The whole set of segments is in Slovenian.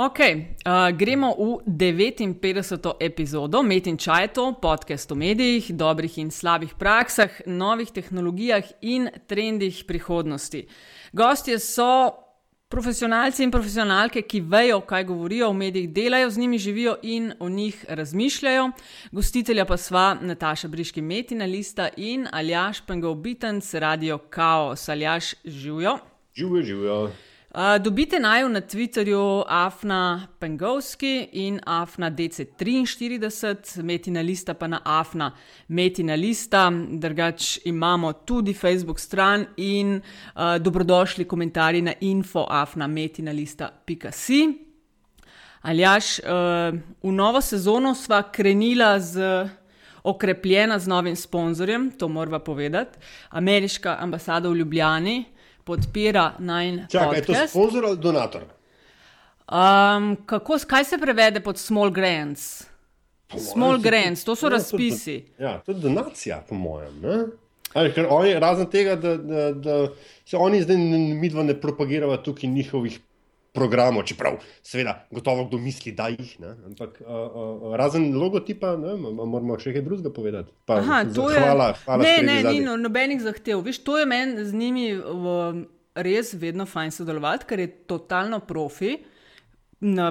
Ok, uh, gremo v 59. epizodo Metin Čajto, podcast o medijih, dobrih in slabih praksah, novih tehnologijah in trendih prihodnosti. Gostje so profesionalci in profesionalke, ki vejo, kaj govorijo o medijih, delajo z njimi, živijo in o njih razmišljajo. Gostitelja pa sva Nataša Briški, Metina Lista in Aljaš Pengov Bitens, Radio Chaos. Aljaš, živijo. Živijo, živijo. Dobite naj na Twitterju Afna Pengovski in Afna DC43, Metina Lista pa na Afna Metina Lista. Drugač imamo tudi Facebook stran in uh, dobrodošli komentarji na infoafnametinalista.si. Aljaš, uh, v novo sezono sva krenila z. Okrepljena z novim sponzorjem, to moramo povedati, ameriška ambasada v Ljubljani, podpira naj. Čakaj, je to sponzor ali donator? Um, kako, kaj se prevede pod small grants? Small grants, to so ja, razpisi. To, ja, to je donacija, po mojem. Ali, oni, razen tega, da, da, da se oni zdaj mi dva ne propagirajo tukaj njihovih programov, čeprav, seveda, gotovo kdo misli, da jih. Ne? Ampak uh, uh, razen logotipa, ne, moramo še kaj drugega povedati. Pa, Aha, je. Hvala, hvala ne, ne, ni no, nobenih zahtev. Viš, to je meni z njimi v, res vedno fajn sodelovati, ker je totalno profi.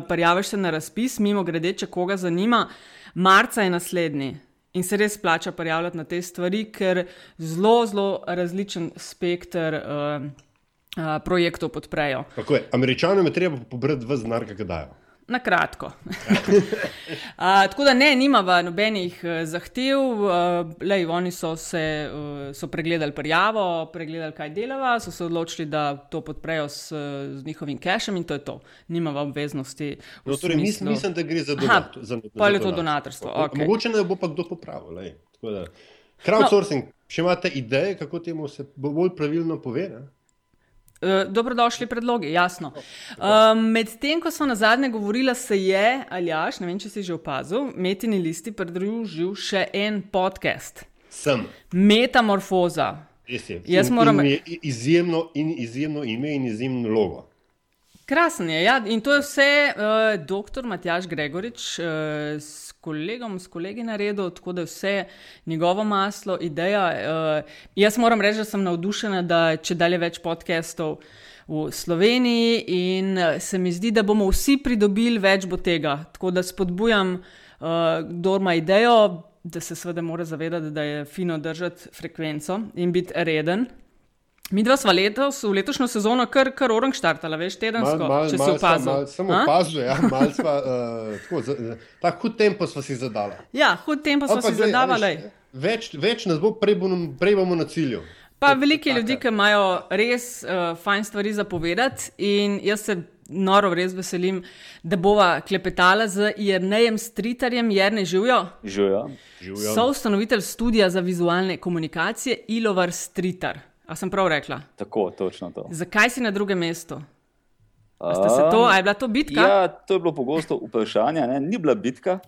Prijaviš se na razpis, mimo grede, če koga zanima. Marca je naslednji. In se res splača prijavljati na te stvari, ker zelo, zelo različen spekter. Uh, projektov podprejo. Američanom je treba pobrati v znar, kaj dajo. Na kratko. tako da ne, nimava nobenih uh, zahtev, uh, lej, oni so se uh, so pregledali prijavo, pregledali, kaj delava, so se odločili, da to podprejo s, z njihovim cashom in to je to. Nimava obveznosti. No, torej, mislim, mislim, da gre za donatorstvo. Pa je to donatorstvo. Okay. Mogoče ne bo pa kdo popravil. Crowdsourcing, no. še imate ideje, kako temu se bolj pravilno pove? Eh, dobrodošli predlogi, jasno. Um, Medtem, ko smo na zadnje govorili, se je, ali jaš, ne vem, če si že opazil, Metini listi pridružil še en podcast. Sem. Metamorfoza. Je. Jaz moram reči, izjemno, in, izjemno ime in izjemno logo. Krasen je, ja. in to je vse uh, dr. Matjaš Gregorič uh, kolegom, s kolegi naredil, tako da je vse njegovo maslo, ideja. Uh, jaz moram reči, da sem navdušena, da če dalje več podcastov v Sloveniji in se mi zdi, da bomo vsi pridobili več bo tega. Tako da spodbujam, uh, kdo ima idejo, da se seveda mora zavedati, da je fino držati frekvenco in biti reden. Mi dva smo letos, v letošnjo sezono, kar, kar orang štartala, veš, tedensko, mal, mal, če si opazil. Samo opazil, ja, malo smo, uh, tako hud tempo smo si zadali. Ja, hud tempo smo si zadavali. Več, več nas bo, prej bomo, prej bomo na cilju. Pa veliki ljudi, ki imajo res uh, fajn stvari za povedati in jaz se noro res veselim, da bova klepetala z Jrnejem Stritarjem, Jrne živijo. Živijo. So ustanovitelj studija za vizualne komunikacije Ilovar Stritar. A sem prav rekla? Tako, točno to. Zakaj si na drugem mestu? To, a je bila to bitka? Ja, to je bilo pogosto vprašanje, ne? ni bila bitka.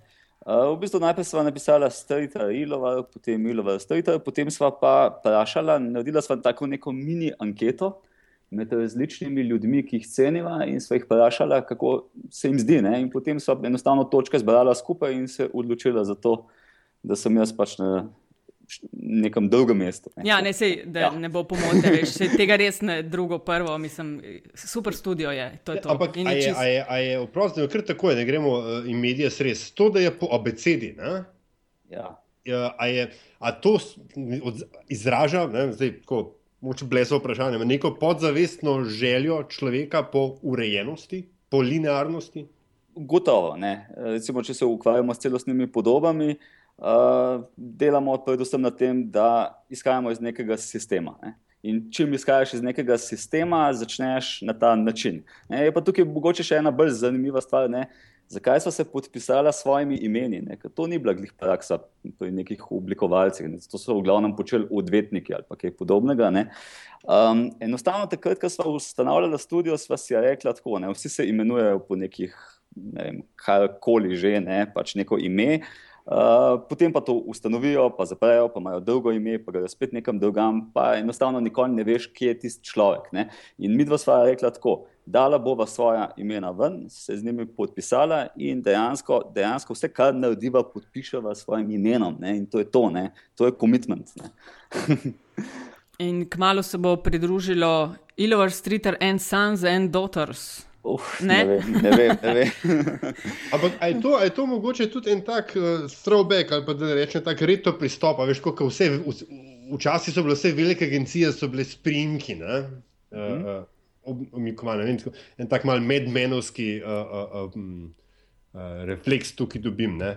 Uh, v bistvu najprej sva napisala Strita Ilova, potem Ilova Strita, potem sva pa vprašala, naredila sva tako neko mini anketo med različnimi ljudmi, ki jih ceniva in sva jih vprašala, kako se jim zdi. Ne? In potem sva enostavno točke zbrala skupaj in se odločila za to, da sem jaz pač na nekem drugem mestu. Ne. Ja, ne, sej, da ja. ne bo pomote, veš, tega res ne drugo, prvo, mislim, super studio je. To je to. Ampak, a je, čist... a je, a je oprosti, kar tako je, ne gremo uh, in medije sres. To, da je po abecedi, ne? Ja. A, je, a to od, izraža, ne, zdaj, ko moče bleso vprašanje, neko podzavestno željo človeka po urejenosti, po linearnosti? Gotovo, ne. Recimo, če se ukvarjamo s celostnimi podobami, uh, uh, delamo predvsem na tem, da izhajamo iz nekega sistema. Ne. In čim izhajaš iz nekega sistema, začneš na ta način. Ne. Je pa tukaj mogoče še ena bolj zanimiva stvar. Ne. Zakaj so se podpisali s svojimi imeni? Ne? To ni bila glih praksa pri nekih oblikovalcih, ne? to so v glavnem počeli odvetniki ali kaj podobnega. Um, enostavno, takrat, ko smo ustanavljali studio, smo si rekli tako: ne? vsi se imenujejo po nekih, ne vem, karkoli že, ne? pač neko ime. Uh, Uh, potem pa to ustanovijo, pa zaprejo, pa imajo dolgo ime, pa grejo spet nekam drugam, pa enostavno nikoli ne veš, kje je tisti človek. Ne? In mi dva sva rekla tako, dala bova svoja imena ven, se z njimi podpisala in dejansko, dejansko vse, kar narediva, podpiševa s svojim imenom. Ne? In to je to, ne? to je komitment. in kmalo se bo pridružilo Ilovar Streeter and Sons and Daughters. Uf, ne? Ne, vem, ne vem. Ne vem. Ampak je to, to mogoče tudi en tak uh, throwback ali pa da rečem tak reto pristop. Veš, kako vse, v, včasih so bile vse velike agencije, so bile sprinki. Uh, uh, Omikomane, en tak mal medmenovski uh, uh, uh, uh, refleks tukaj dobim. Ne?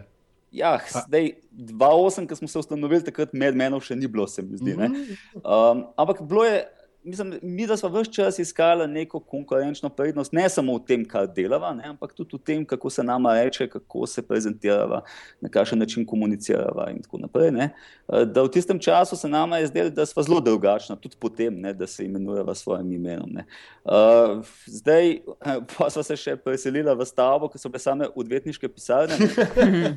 Ja, zdaj, 2-8, ki smo se ustanovili, takrat medmenov še ni bilo, se mi zdi. Um, ampak bilo je, mislim, mi, da smo vse čas iskali neko konkurenčno prednost, ne samo v tem, kar delava, ne, ampak tudi v tem, kako se nama reče, kako se prezentirava, na kakšen način komunicirava in tako naprej. Ne. Da v tistem času se nama je zdelo, da smo zelo drugačni, tudi potem, ne, da se imenujeva s svojim imenom. Ne. Zdaj pa smo se še preselili v stavbo, ki so bile same odvetniške pisarne.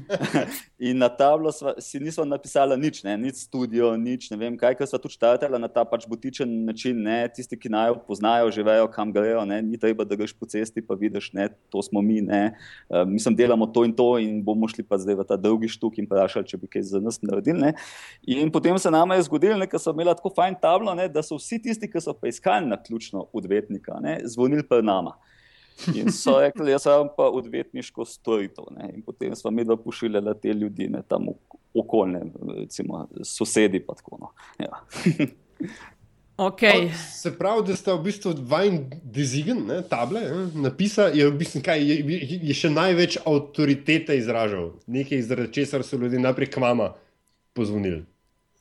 in na tablo sva, si nismo napisali nič, ne, nič studio, nič ne vem kaj, ker smo tudi štartali na ta pač butičen način ne, tisti, ki naj poznajo, že vejo, kam grejo. Ne, ni treba, da greš po cesti, pa vidiš, da to smo mi. Uh, mi smo delamo to in to, in bomo šli pa zdaj v ta dolgi štuk in vprašali, če bi kaj za nas naredili. Ne. In potem se nam je zgodilo, da so imeli tako fajn tablo, ne, da so vsi tisti, ki so pa iskali na ključno odvetnika, ne, zvonili pred nama. In so rekli, jaz sem pa odvetniško storitev. In potem smo mi dva pošiljali te ljudi, ne tam okoljne, recimo sosedi. Tako, no. ja. Okay. Se pravi, da ste v bistvu vajen dezigen, ne, table, ne, napisa, je, v bistvu, kaj, je, je še največ avtoritete izražal, nekaj zaradi česar so ljudje naprej k vama pozvonili.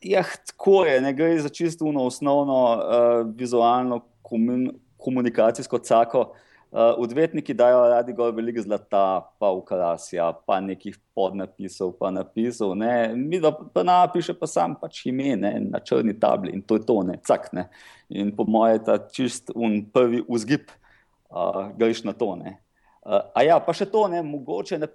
Ja, tako je, ne gre za čisto osnovno uh, vizualno komun, komunikacijsko cako. Uh, Uh, odvetniki dajo radi gor veliko zlata, pa ukrasja, pa nekih podnapisov, pa napisov. Ne. Mi da pa napiše pa sam pač ime ne, na črni tabli in to je to, ne, cak. Ne. In po mojem je ta čist un prvi vzgib, uh, greš na to. Ne. Uh, a ja, pa še to, ne, mogoče, ne,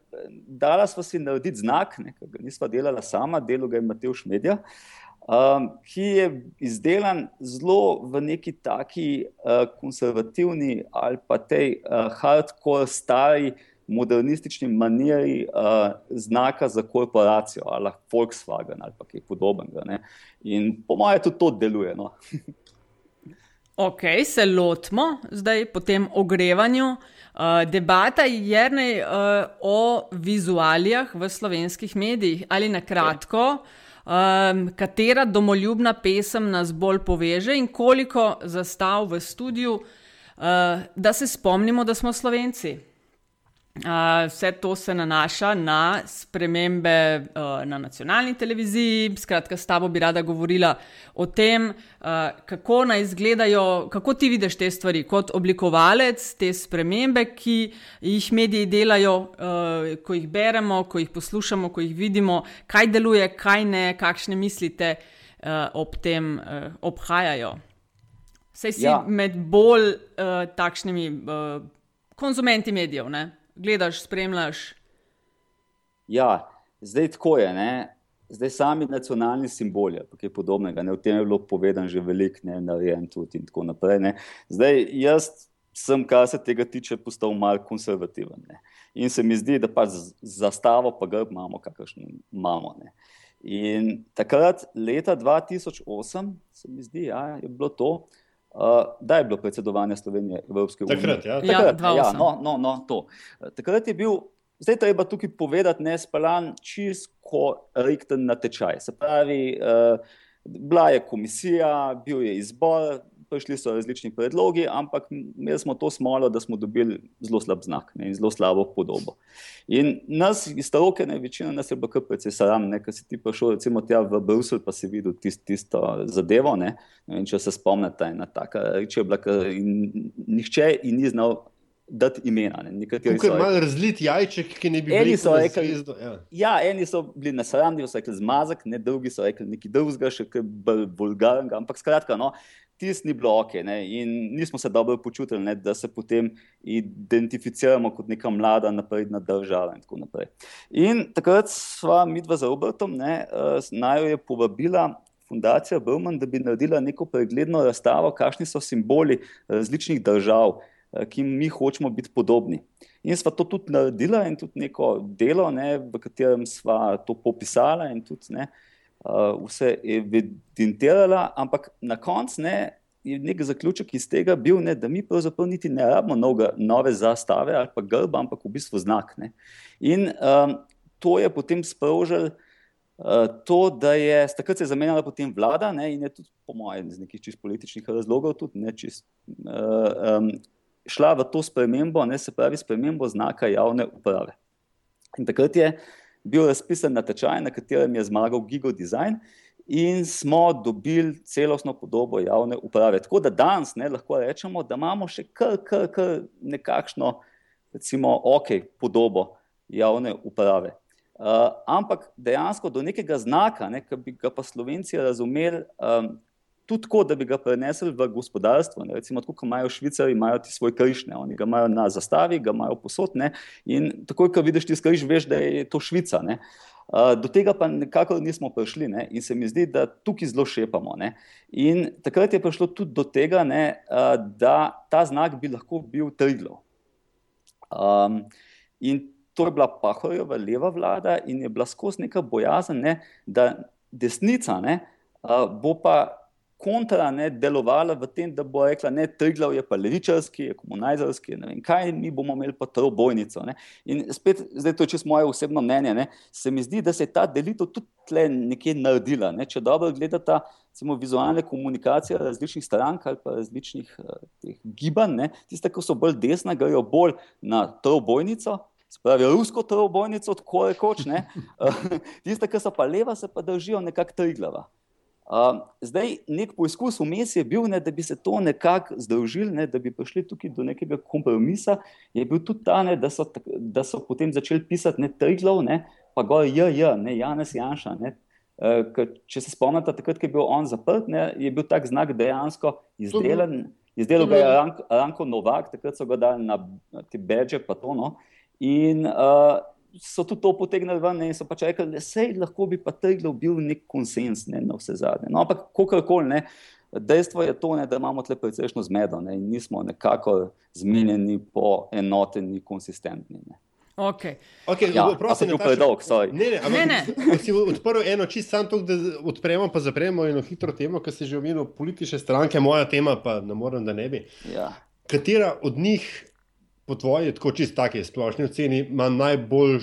dala smo si narediti znak, ne, ga nisva delala sama, delo ga je Mateuš Medija. Uh, um, ki je izdelan zelo v neki taki uh, konservativni ali pa tej uh, hardcore, stari, modernistični maniri uh, znaka za korporacijo, ali Volkswagen ali kaj podobnega. Ne? In po mojem, tudi to deluje. No? ok, se lotimo zdaj po tem ogrevanju. Uh, debata je uh, o vizualijah v slovenskih medijih ali na kratko. Okay um, katera domoljubna pesem nas bolj poveže in koliko zastav v studiu, uh, da se spomnimo, da smo slovenci. Uh, vse to se nanaša na spremembe uh, na nacionalni televiziji. Skratka, s tabo bi rada govorila o tem, uh, kako naj izgledajo, kako ti vidiš te stvari kot oblikovalec, te spremembe, ki jih mediji delajo, uh, ko jih beremo, ko jih poslušamo, ko jih vidimo, kaj deluje, kaj ne, kakšne mislite uh, ob tem uh, obhajajo. Vse si ja. med bolj uh, takšnimi uh, konzumenti medijev. Ne? Gledaš, spremljaš? Ja, zdaj tako je. Ne? Zdaj sami nacionalni simboli, kaj podobnega, ne? o tem je bilo povedano že veliko, ne narejen tudi in tako naprej. Ne? Zdaj jaz sem, kar se tega tiče, postal mal konservativen. Ne? In se mi zdi, da pa zastavo, pa grb imamo, kakršno imamo. Ne? In takrat, leta 2008, se mi zdi, da ja, je bilo to, Uh, da je bilo predsedovanje Slovenije Evropske unije. Takrat, ja. Takrat, ja, ja no, no, no, to. Takrat je bil, zdaj treba tukaj povedati, ne spaljan, čisto rekten natečaj. Se pravi, uh, bila je komisija, bil je izbor, prišli so različni predlogi, ampak imeli smo to smolo, da smo dobili zelo slab znak ne, in zelo slabo podobo. In nas iz stroke, ne, večina nas je bilo kar precej sram, ker si ti prišel recimo tja v Bruselj, pa si videl tist, tisto zadevo. Ne, ne, če se spomnite, ena taka reč je bila, in nihče in ni znal. Dati imena. Tukaj je malo razlit jajček, ki ne bi bili rekli. Ja. ja, eni so bili nasramni, so rekli zmazek, ne drugi so rekli nekaj drugega, še kaj bolj vulgarnega. Ampak skratka, no, tisti ni bilo ok, ne? in nismo se dobro počutili, ne? da se potem identificiramo kot neka mlada, napredna država. In tako naprej. In takrat sva midva za Robertom, eh, naj jo je povabila. Fundacija Brman, da bi naredila neko pregledno razstavo, kakšni so simboli različnih držav, eh, ki mi hočemo biti podobni. In sva to tudi naredila, in tudi neko delo, ne, v katerem sva to popisala, in tudi ne, uh, uh, vse evidentirala, ampak na koncu je nek zaključek iz tega bil, ne, da mi pravzaprav niti ne rabimo noga, nove zastave ali pa grba, ampak v bistvu znak. Ne. In um, to je potem sprožil. Uh, to, da je takrat se zamenjala potem vlada ne, in je tudi, po mojem, iz nekih čist političnih razlogov, tudi ne, čist, uh, um, šla v to spremembo, ne, se pravi, spremembo znaka javne uprave. In takrat je bil razpisan natečaj, na katerem je zmagal Gigo Design. In smo dobili celostno podobo javne uprave. Tako da danes ne, lahko rečemo, da imamo še kar, kar, kar nekakšno, recimo, ok, podobo javne uprave. Uh, ampak dejansko do nekega znaka, ne, ki bi ga pa slovenci razumeli, um, tudi tako, da bi ga prenesli v gospodarstvo. Ne. Recimo, tako kot imajo švicari, imajo ti svoj križ, ne. oni ga imajo na zastavi, ga imajo posod. Ne. In takoj, ko vidiš ti križ, veš, da je to Švica. Ne. Do tega pa nekako nismo prišli ne? in se mi zdi, da tukaj zelo šepamo. Ne? In takrat je prišlo tudi do tega, ne, da ta znak bi lahko bil Triglo. Um, in to je bila Pahorjeva leva vlada in je bila skozi neka bojazen, ne, da desnica ne, bo pa kontra ne, delovala v tem, da bo rekla, da Triglav je pa levičarski, je komunizarski, ne vem kaj, mi bomo imeli pa to bojnico. Ne. In spet, zdaj to je čisto moje osebno mnenje, ne, se mi zdi, da se je ta delitev tudi tle nekje naredila. Ne. Če dobro gledate samo vizualne komunikacije različnih strank ali pa različnih uh, gibanj, tiste, ki so bolj desna, grejo bolj na to bojnico. Spravi rusko trobojnico, tako rekoč, tiste, ki so pa leva, se pa držijo nekako triglava. Uh, zdaj, nek poizkus vmes je bil, ne, da bi se to nekako združili, ne, da bi prišli tukaj do nekega kompromisa. Je bil tudi ta, ne, da, so, da so potem začeli pisati ne Triglov, ne, pa gore JJ, ne Janes Janša. Ne. Uh, če se spomnite, takrat, ko je bil on zaprt, ne, je bil tak znak dejansko izdelan. Izdelal ga je Ranko, Ranko Novak, takrat so ga dali na te beže, pa to. No. In uh, so tudi to potegnili ven in so pač rekli, da se lahko bi pa tega bil nek konsens, ne na vse zadnje. No, ampak kakorkoli ne. Dejstvo je to, ne, da imamo tukaj precejšno zmedo ne, in nismo nekako zmenjeni, po enoteni, konsistentni. Ne. Okay. Okay, ja, prosim, ne, predolg, ne, ne, ne, ne. Si odprl eno čisto samo to, da odpremo, pa zapremo eno hitro temo, ki se že omenil politične stranke, moja tema, pa ne morem, da ne bi. Ja. Katera od njih po tvoji, tako čisto taki splošni oceni, ima najbolj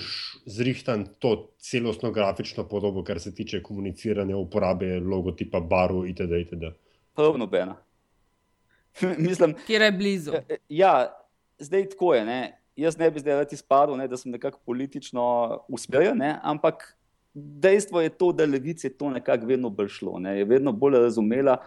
zrihtan to celostno grafično podobo, kar se tiče komuniciranja, uporabe logotipa, barv itd. itd. Prav nobena. Mislim, Kjer je blizu. Ja, ja, zdaj tako je. Ne? Jaz ne bi zdaj rad izpadel, ne, da sem nekako politično usmerjen, ampak dejstvo je to, da levici to nekako vedno bolj šlo. Ne? Je vedno bolj razumela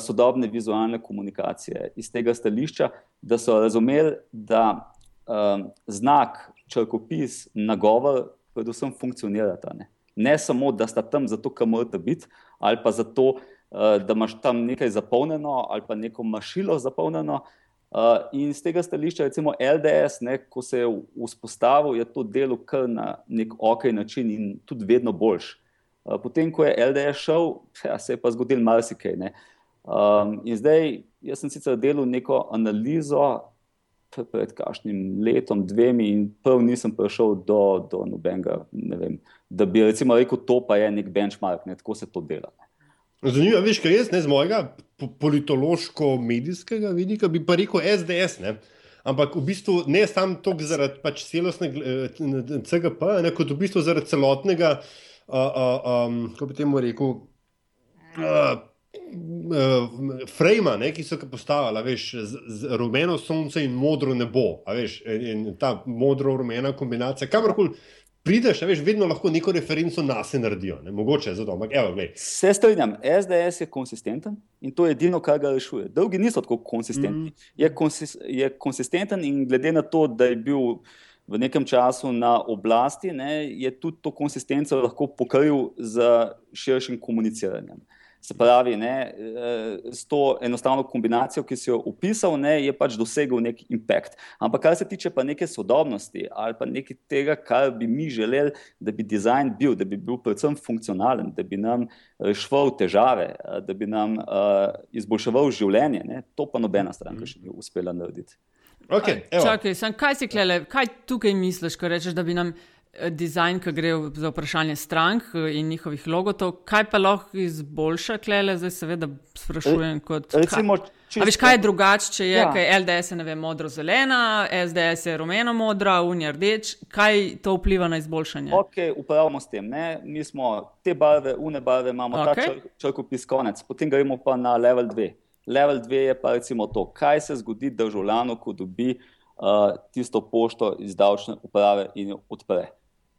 sodobne vizualne komunikacije iz tega stališča, da so razumeli, da um, znak, črkopis, nagovor, predvsem funkcionirata. Ne? ne samo, da sta tam zato, ker morate biti, ali pa zato, uh, da imaš tam nekaj zapolnjeno, ali pa neko mašilo zapolnjeno. Uh, in z tega stališča, recimo LDS, ne, ko se je vzpostavil, je to delo kar na nek ok način in tudi vedno boljš. Uh, potem, ko je LDS šel, ja, se je pa zgodil marsikaj. Um, in zdaj Jaz sem sicer delal neko analizo pred kakšnim letom, dvemi, in prv nisem prišel do, do nobenega, vem, da bi recimo rekel, to pa je nek benchmark, ne, tako se to dela. Zanimivo je, kaj jaz ne z mojega politološko-medijskega vidika bi pa rekel SDS. Ne? Ampak v bistvu ne samo to zaradi pač celostnega eh, CGP, ne kot v bistvu zaradi celotnega, uh, uh, um, kako bi temu rekel, uh, uh, frame, ne, ki so ga postavili, veš, z, z rumeno sonce in modro nebo. Veš, in, in ta modro-rumena kombinacija, kamorkoli prideš, veš, vedno lahko neko referenco na sebe naredijo. Ne, mogoče za to. Se strinjam, SDS je konsistenten in to je edino, kar ga rešuje. Drugi niso tako konsistentni. Mm. Je, konsis, je konsistenten in glede na to, da je bil. V nekem času na oblasti ne, je tudi to konsistenco lahko pokril z širšim komuniciranjem. Se pravi, ne, s to enostavno kombinacijo, ki si jo opisal, ne, je pač dosegel neki impact. Ampak kar se tiče pa neke sodobnosti ali pa nekaj tega, kar bi mi želeli, da bi dizajn bil, da bi bil predvsem funkcionalen, da bi nam reševal težave, da bi nam uh, izboljševal življenje, ne, to pa nobena stranka še ni uspela narediti. Okay, Čakaj, sem, kaj si klele, kaj tukaj misliš, ko rečeš, da bi nam eh, dizajn, ki gre za vprašanje strank eh, in njihovih logotov, kaj pa lahko izboljša klele, zdaj seveda sprašujem kot. Recimo, A veš, kaj je drugače, če je ja. LDS je modro-zelena, SDS je rumeno-modra, unija rdeč, kaj to vpliva na izboljšanje? Ok, upravljamo s tem. Ne? Mi smo te barve, une barve, imamo okay. ta črkopis konec, potem gremo pa na level 2. Level 2 je pa recimo to, kaj se zgodi državljanu, ko dobi uh, tisto pošto iz davčne uprave in jo odpre.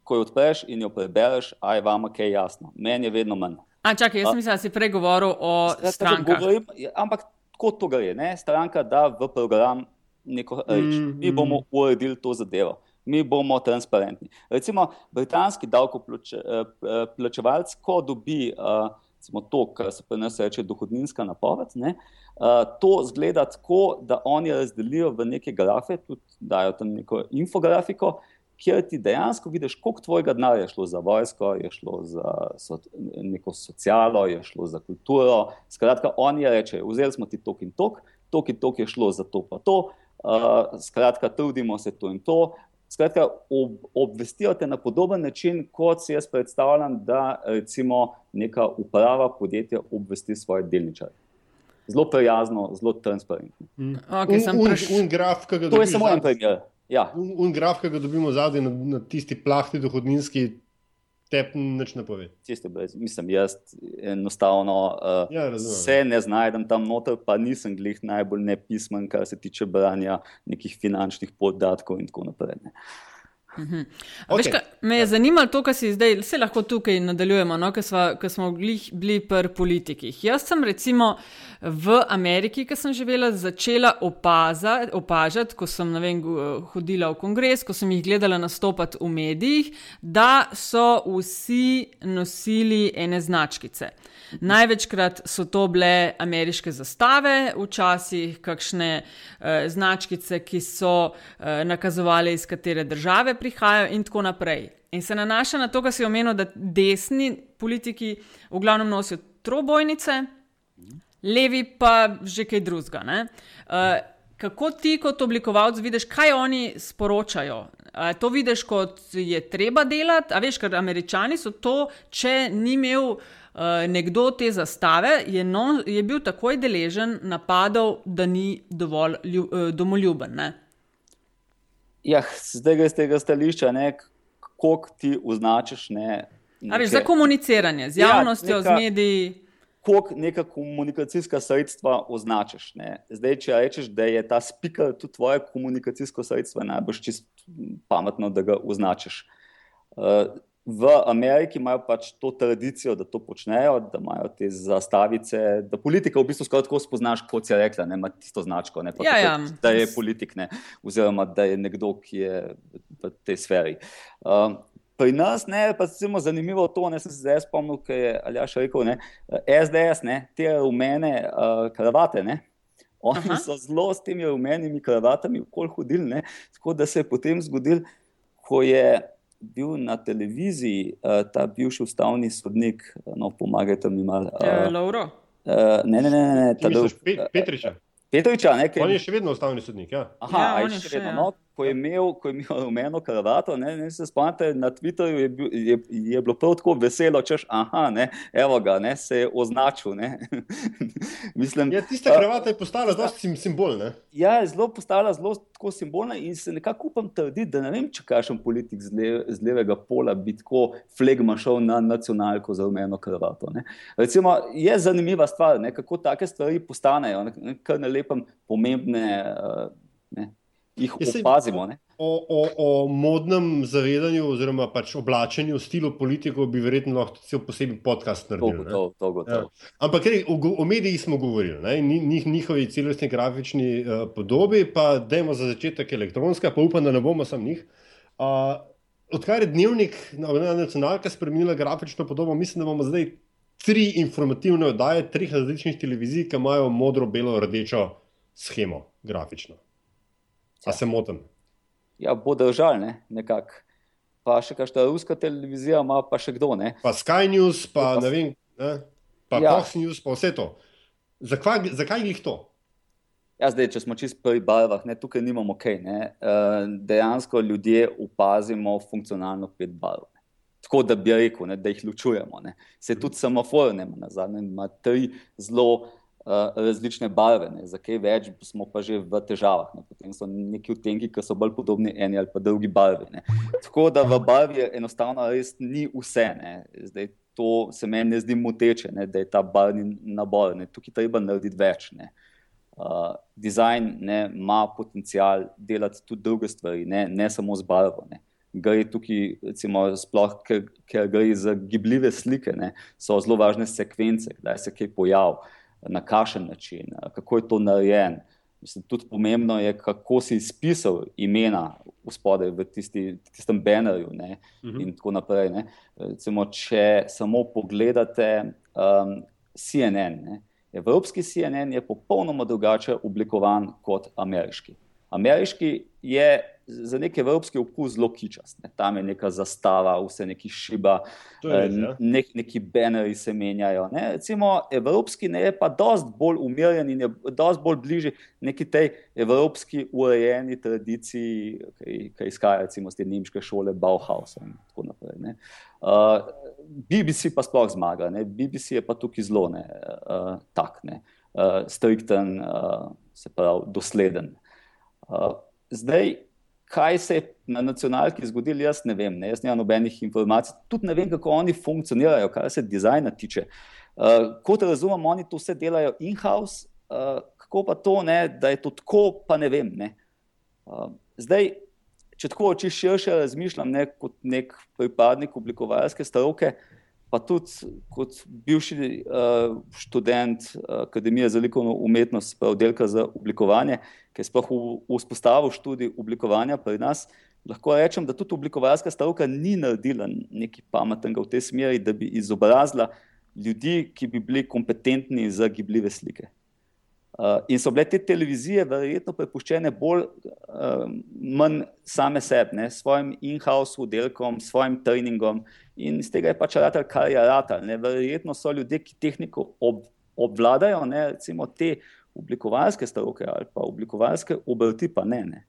Ko jo odpreš in jo prebereš, vam je jasno. Meni je vedno manj. A čakaj, jaz mislim, da si pregovoril o strankah. Govorim, ampak kot to gre, ne? stranka da v program neko reč. Mm, Mi bomo mm. uredili to zadevo. Mi bomo transparentni. Recimo, britanski davkoplačevalec, eh, ko dobi uh, recimo, to, kar se pri nas reče dohodninska napoved. Ne, uh, to zgleda tako, da oni razdelijo v neke grafe, tudi dajo tam neko infografiko, kjer ti dejansko vidiš, koliko tvojega denarja je šlo za vojsko, je šlo za so, neko socialo, je šlo za kulturo. Skratka, oni rečejo, vzeli smo ti tok in tok, tok in tok je šlo za to pa to. Uh, skratka, trudimo se to in to, Skratka, ob, obvestijo te na podoben način, kot si jaz predstavljam, da recimo neka uprava podjetja obvesti svoje delničarje. Zelo prijazno, zelo transparentno. Mm. Okay, un, un, un graf, to je samo en primer. Ja. Un, un graf, ki ga dobimo zadaj na, na tisti plahti dohodninski, te nič ne pove. Brez, mislim, jaz enostavno uh, ja, se ne znajdem tam noter, pa nisem glih najbolj nepismen, kar se tiče branja nekih finančnih podatkov in tako naprej. Ne. Mhm. Okay. Veš, ka, me je ja. zanimalo to, kar si zdaj, vse lahko tukaj nadaljujemo, no, ker smo bili pri politikih. Jaz sem recimo v Ameriki, ki sem živela, začela opaza, opažati, ko sem vem, hodila v kongres, ko sem jih gledala nastopati v medijih, da so vsi nosili ene značkice. Največkrat so to bile ameriške zastave, včasih kakšne eh, značkice, ki so eh, nakazovali, iz katere države prihajajo, in tako naprej. In se nanaša na to, kar si omenil, da desni politiki v glavnem nosijo trobojnice, levi pa že kaj drugega. Uh, kako ti, kot oblikovalec, vidiš, kaj oni sporočajo? Uh, to vidiš, kot je treba delati, a veš, ker američani so to, če ni imel. Uh, nekdo te zastave je, no, je bil takoj deležen napadov, da ni dovolj lju, uh, domoljuben. Ja, zdaj iz tega stališča, kako ti označiš. Ne, neke... veš, za komuniciranje z ja, javnostjo, ja, neka... z mediji koliko neka komunikacijska sredstva označiš. Ne? Zdaj, če rečeš, da je ta speaker tudi tvoje komunikacijsko sredstvo, najbolj čist pametno, da ga označiš. Uh, v Ameriki imajo pač to tradicijo, da to počnejo, da imajo te zastavice, da politika v bistvu skoraj tako spoznaš, kot si rekla, da ima tisto značko, ne, ja, ja. da je politik, ne, oziroma da je nekdo, ki je v tej sferi. Uh, Pri nas ne, pa je zanimivo to, ne sem se zdaj spomnil, kaj je Aljaš rekel, ne, SDS, ne, te rumene uh, kravate, ne, oni Aha. so zelo s temi rumenimi kravatami okoli hodili, ne, tako da se je potem zgodil, ko je bil na televiziji uh, ta bivši ustavni sodnik, no, pomagajte mi malo. Uh, e, Lauro? Uh, ne, ne, ne, ne, ne. Petriča. Petriča, ne, kaj... On je še vedno ustavni sodnik, ja. Aha, ja, je še vedno, ja. no, ko je imel, ko je imel rumeno kravato, ne, ne se spomnite, na Twitterju je, bil, je, je bilo prav tako veselo, češ, aha, ne, evo ga, ne, se je označil. Mislim, ja, tista kravata je postala zelo sim, simbolna. Ja, je zelo postala zelo simbolna in se nekako upam trditi, da ne vem, če kakšen politik z, le, z levega pola bi tako flegma šel na nacionalko za rumeno kravato. Ne. Recimo, je zanimiva stvar, ne, kako take stvari postanejo, ne, kar ne lepem pomembne. Ne, jih ja, opazimo. O, o, o modnem zavedanju, oziroma pač oblačenju, stilu politikov, bi verjetno lahko cel posebej podcast naredil. To, to, to, to. Ja. Ampak rej, o, o medijih smo govorili, Njih, njihovi celostni grafični uh, podobi, pa dajmo za začetek elektronska, pa upam, da ne bomo sam njih. Uh, odkar je dnevnik na nacionalka spremenila grafično podobo, mislim, da bomo zdaj tri informativne oddaje, treh različnih televizij, ki imajo modro, belo, rdečo schemo, grafično. A ja. se motim? Ja, bo držal, ne? nekako. Pa še kakšna ruska televizija, ima pa še kdo. Ne? Pa Sky News, pa ne vem, ne? pa ja. Fox News, pa vse to. Zakaj, zakaj jih to? Ja, zdaj, če smo čisto pri barvah, ne, tukaj nimamo kaj. Okay, dejansko ljudje opazimo funkcionalno pet barv. Tako da bi rekel, ne, da jih ločujemo. Ne. Se tudi semafor ne ima, ima tri zelo različne barve, ne. za kaj več smo pa že v težavah. Ne. Potem so neki odtenki, ki so bolj podobni eni ali pa drugi barvi. Ne. Tako da v barvi enostavno res ni vse. Zdaj, to se meni ne zdi moteče, ne, da je ta barvni nabor. Ne. Tukaj treba narediti več. Ne. Uh, design ne, ima potencial delati tudi druge stvari, ne, ne samo z barvo. Ne. Gre tukaj, recimo, sploh, ker, ker gre za gibljive slike, ne, so zelo važne sekvence, kdaj se kaj pojavi, na kakšen način, kako je to narejen. Mislim, tudi pomembno je, kako si izpisal imena v spodaj v tisti, tistem banerju. Uh mhm. -huh. In tako naprej. Recimo, če samo pogledate um, CNN. Ne, Evropski CNN je popolnoma drugače oblikovan kot ameriški. Ameriški je za neki evropski okus zelo kičast. Ne. Tam je neka zastava, vse neki šiba, res, ja. nek, neki beneri se menjajo. Ne. Recimo, evropski ne, je pa dosti bolj umirjen in je dosti bolj bližje neki tej evropski urejeni tradiciji, ki izhaja iz te nemške šole Bauhaus in tako naprej. Uh, BBC pa sploh zmaga, ne. BBC je pa tukaj zelo ne, uh, tak, ne, uh, strikten, uh, se pravi, dosleden. Uh, zdaj, kaj se je na nacionalki zgodilo, jaz ne vem, ne? jaz nimam nobenih informacij, tudi ne vem, kako oni funkcionirajo, kar se dizajna tiče. Uh, kot razumem, oni to vse delajo in-house, uh, kako pa to, ne, da je to tako, pa ne vem. Ne? Uh, zdaj, če tako oči širše razmišljam, ne, kot nek pripadnik oblikovalske stroke, pa tudi kot bivši uh, študent Akademije za likovno umetnost, pa oddelka za oblikovanje, ki je sploh vzpostavil študij oblikovanja pri nas, lahko rečem, da tudi oblikovalska stavka ni naredila nekaj pametnega v tej smeri, da bi izobrazila ljudi, ki bi bili kompetentni za gibljive slike. Uh, in so bile te televizije verjetno prepuščene bolj uh, manj same sebi, s svojim in-house oddelkom, svojim treningom in iz tega je pač rad, kar je rad. Verjetno so ljudje, ki tehniko ob, obvladajo, ne, recimo te oblikovalske stroke ali pa oblikovalske obrti, pa ne. ne.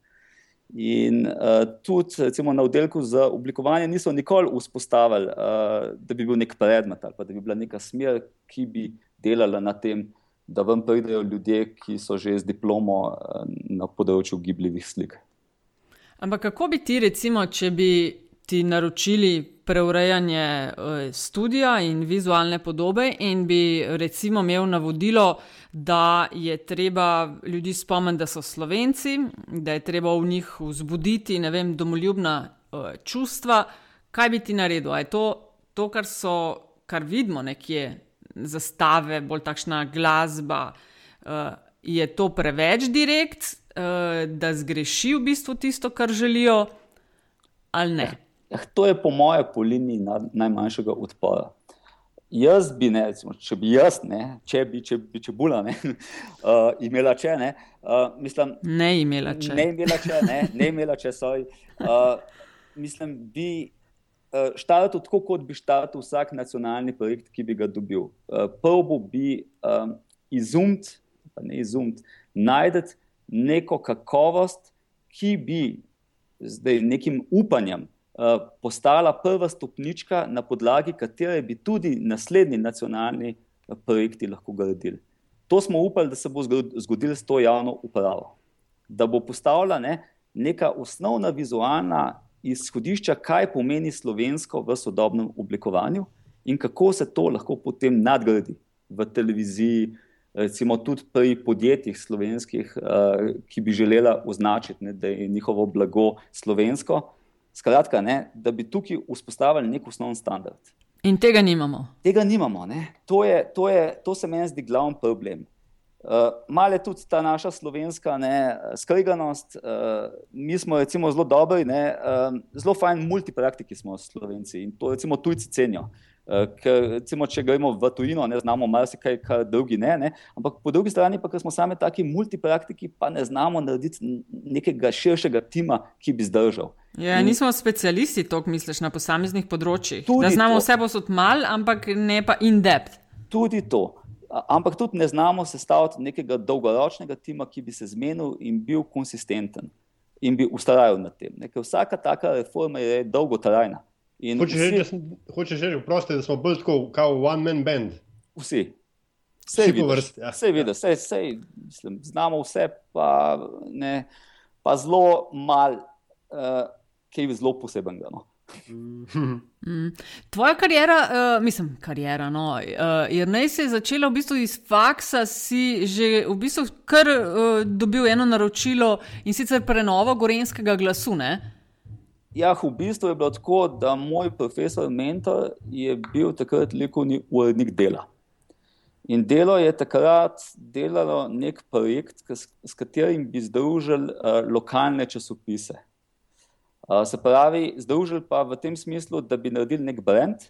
In uh, tudi recimo, na oddelku za oblikovanje niso nikoli vzpostavili, uh, da bi bil nek predmet ali da bi bila neka smer, ki bi delala na tem, da vam pridejo ljudje, ki so že z diplomo uh, na področju gibljivih slik. Ampak kako bi ti, recimo, če bi ti naročili preurejanje uh, studia in vizualne podobe, in bi recimo imel navodilo, da je treba ljudi spomniti, da so slovenci, da je treba v njih vzbuditi vem, domoljubna uh, čustva. Kaj bi ti naredil? Je to, to kar, so, kar vidimo nekje, zastave, bolj takšna glasba, uh, je to preveč direkt, uh, da zgreši v bistvu tisto, kar želijo, ali ne? Ja. Eh, to je po moje po liniji najmanjšega odpora. Jaz bi, ne, recimo, če bi jaz, ne, če bi, če bi če bula, ne, uh, imela če, ne, uh, mislim, ne imela če. Ne imela če, ne, ne imela če, soj. Uh, mislim, bi uh, štartil tako, kot bi štartil vsak nacionalni projekt, ki bi ga dobil. Uh, prvo bi um, izumt, pa ne izumt, najdete neko kakovost, ki bi zdaj nekim upanjem Eh, postala prva stopnička, na podlagi katere bi tudi naslednji nacionalni eh, projekti lahko gradili. To smo upali, da se bo zgodilo s to javno upravo. Da bo postavila ne, neka osnovna vizualna izhodišča, kaj pomeni slovensko v sodobnem oblikovanju in kako se to lahko potem nadgradi v televiziji, recimo tudi pri podjetjih slovenskih, eh, ki bi želela označiti, ne, da je njihovo blago slovensko. Skratka, ne, da bi tukaj vzpostavili nek osnovni standard. In tega nimamo. Tega nimamo. To, je, to, je, to se meni zdi glavni problem. Uh, Male tudi ta naša slovenska ne, skreganost. Uh, mi smo zelo dobri, ne, uh, zelo fajn multipraktiki smo slovenci in to recimo tujci cenijo. Uh, ker, recimo, če gremo v tujino, ne znamo marsikaj, kar drugi ne, ne. Ampak po drugi strani, pa smo sami taki multipraktiki, pa ne znamo narediti nekega širšega tima, ki bi zdržal. Ja, In, nismo specialisti, to misliš na posameznih področjih. Da znamo to. vse posod mal, ampak ne pa in depth. Tudi to. Ampak tudi ne znamo sestaviti nekega dolgoročnega tima, ki bi se zmenil in bil konsistenten in bi ustrajal na tem. Ne. Ker vsaka taka reforma je dolgotrajna. Hočeš reči, proste, da smo bolj kot one man band. Vsi. Vse je vrst. Ja. Vse vidi, vse, vse, mislim, znamo vse, pa, ne, pa zelo malo, uh, ki je zelo poseben. No. Mm. Tvoja karijera, uh, mislim, karijera, no, uh, je naj se začela v bistvu iz faksa, si že v bistvu kar uh, dobil eno naročilo in sicer prenovo gorenskega glasu. Ne? Ja, v bistvu je bilo tako, da moj profesor, mentor, je bil takrat likovni urednik dela. In delo je takrat delalo nek projekt, s katerim bi združili uh, lokalne časopise. Uh, se pravi, združili pa v tem smislu, da bi naredili nek brand,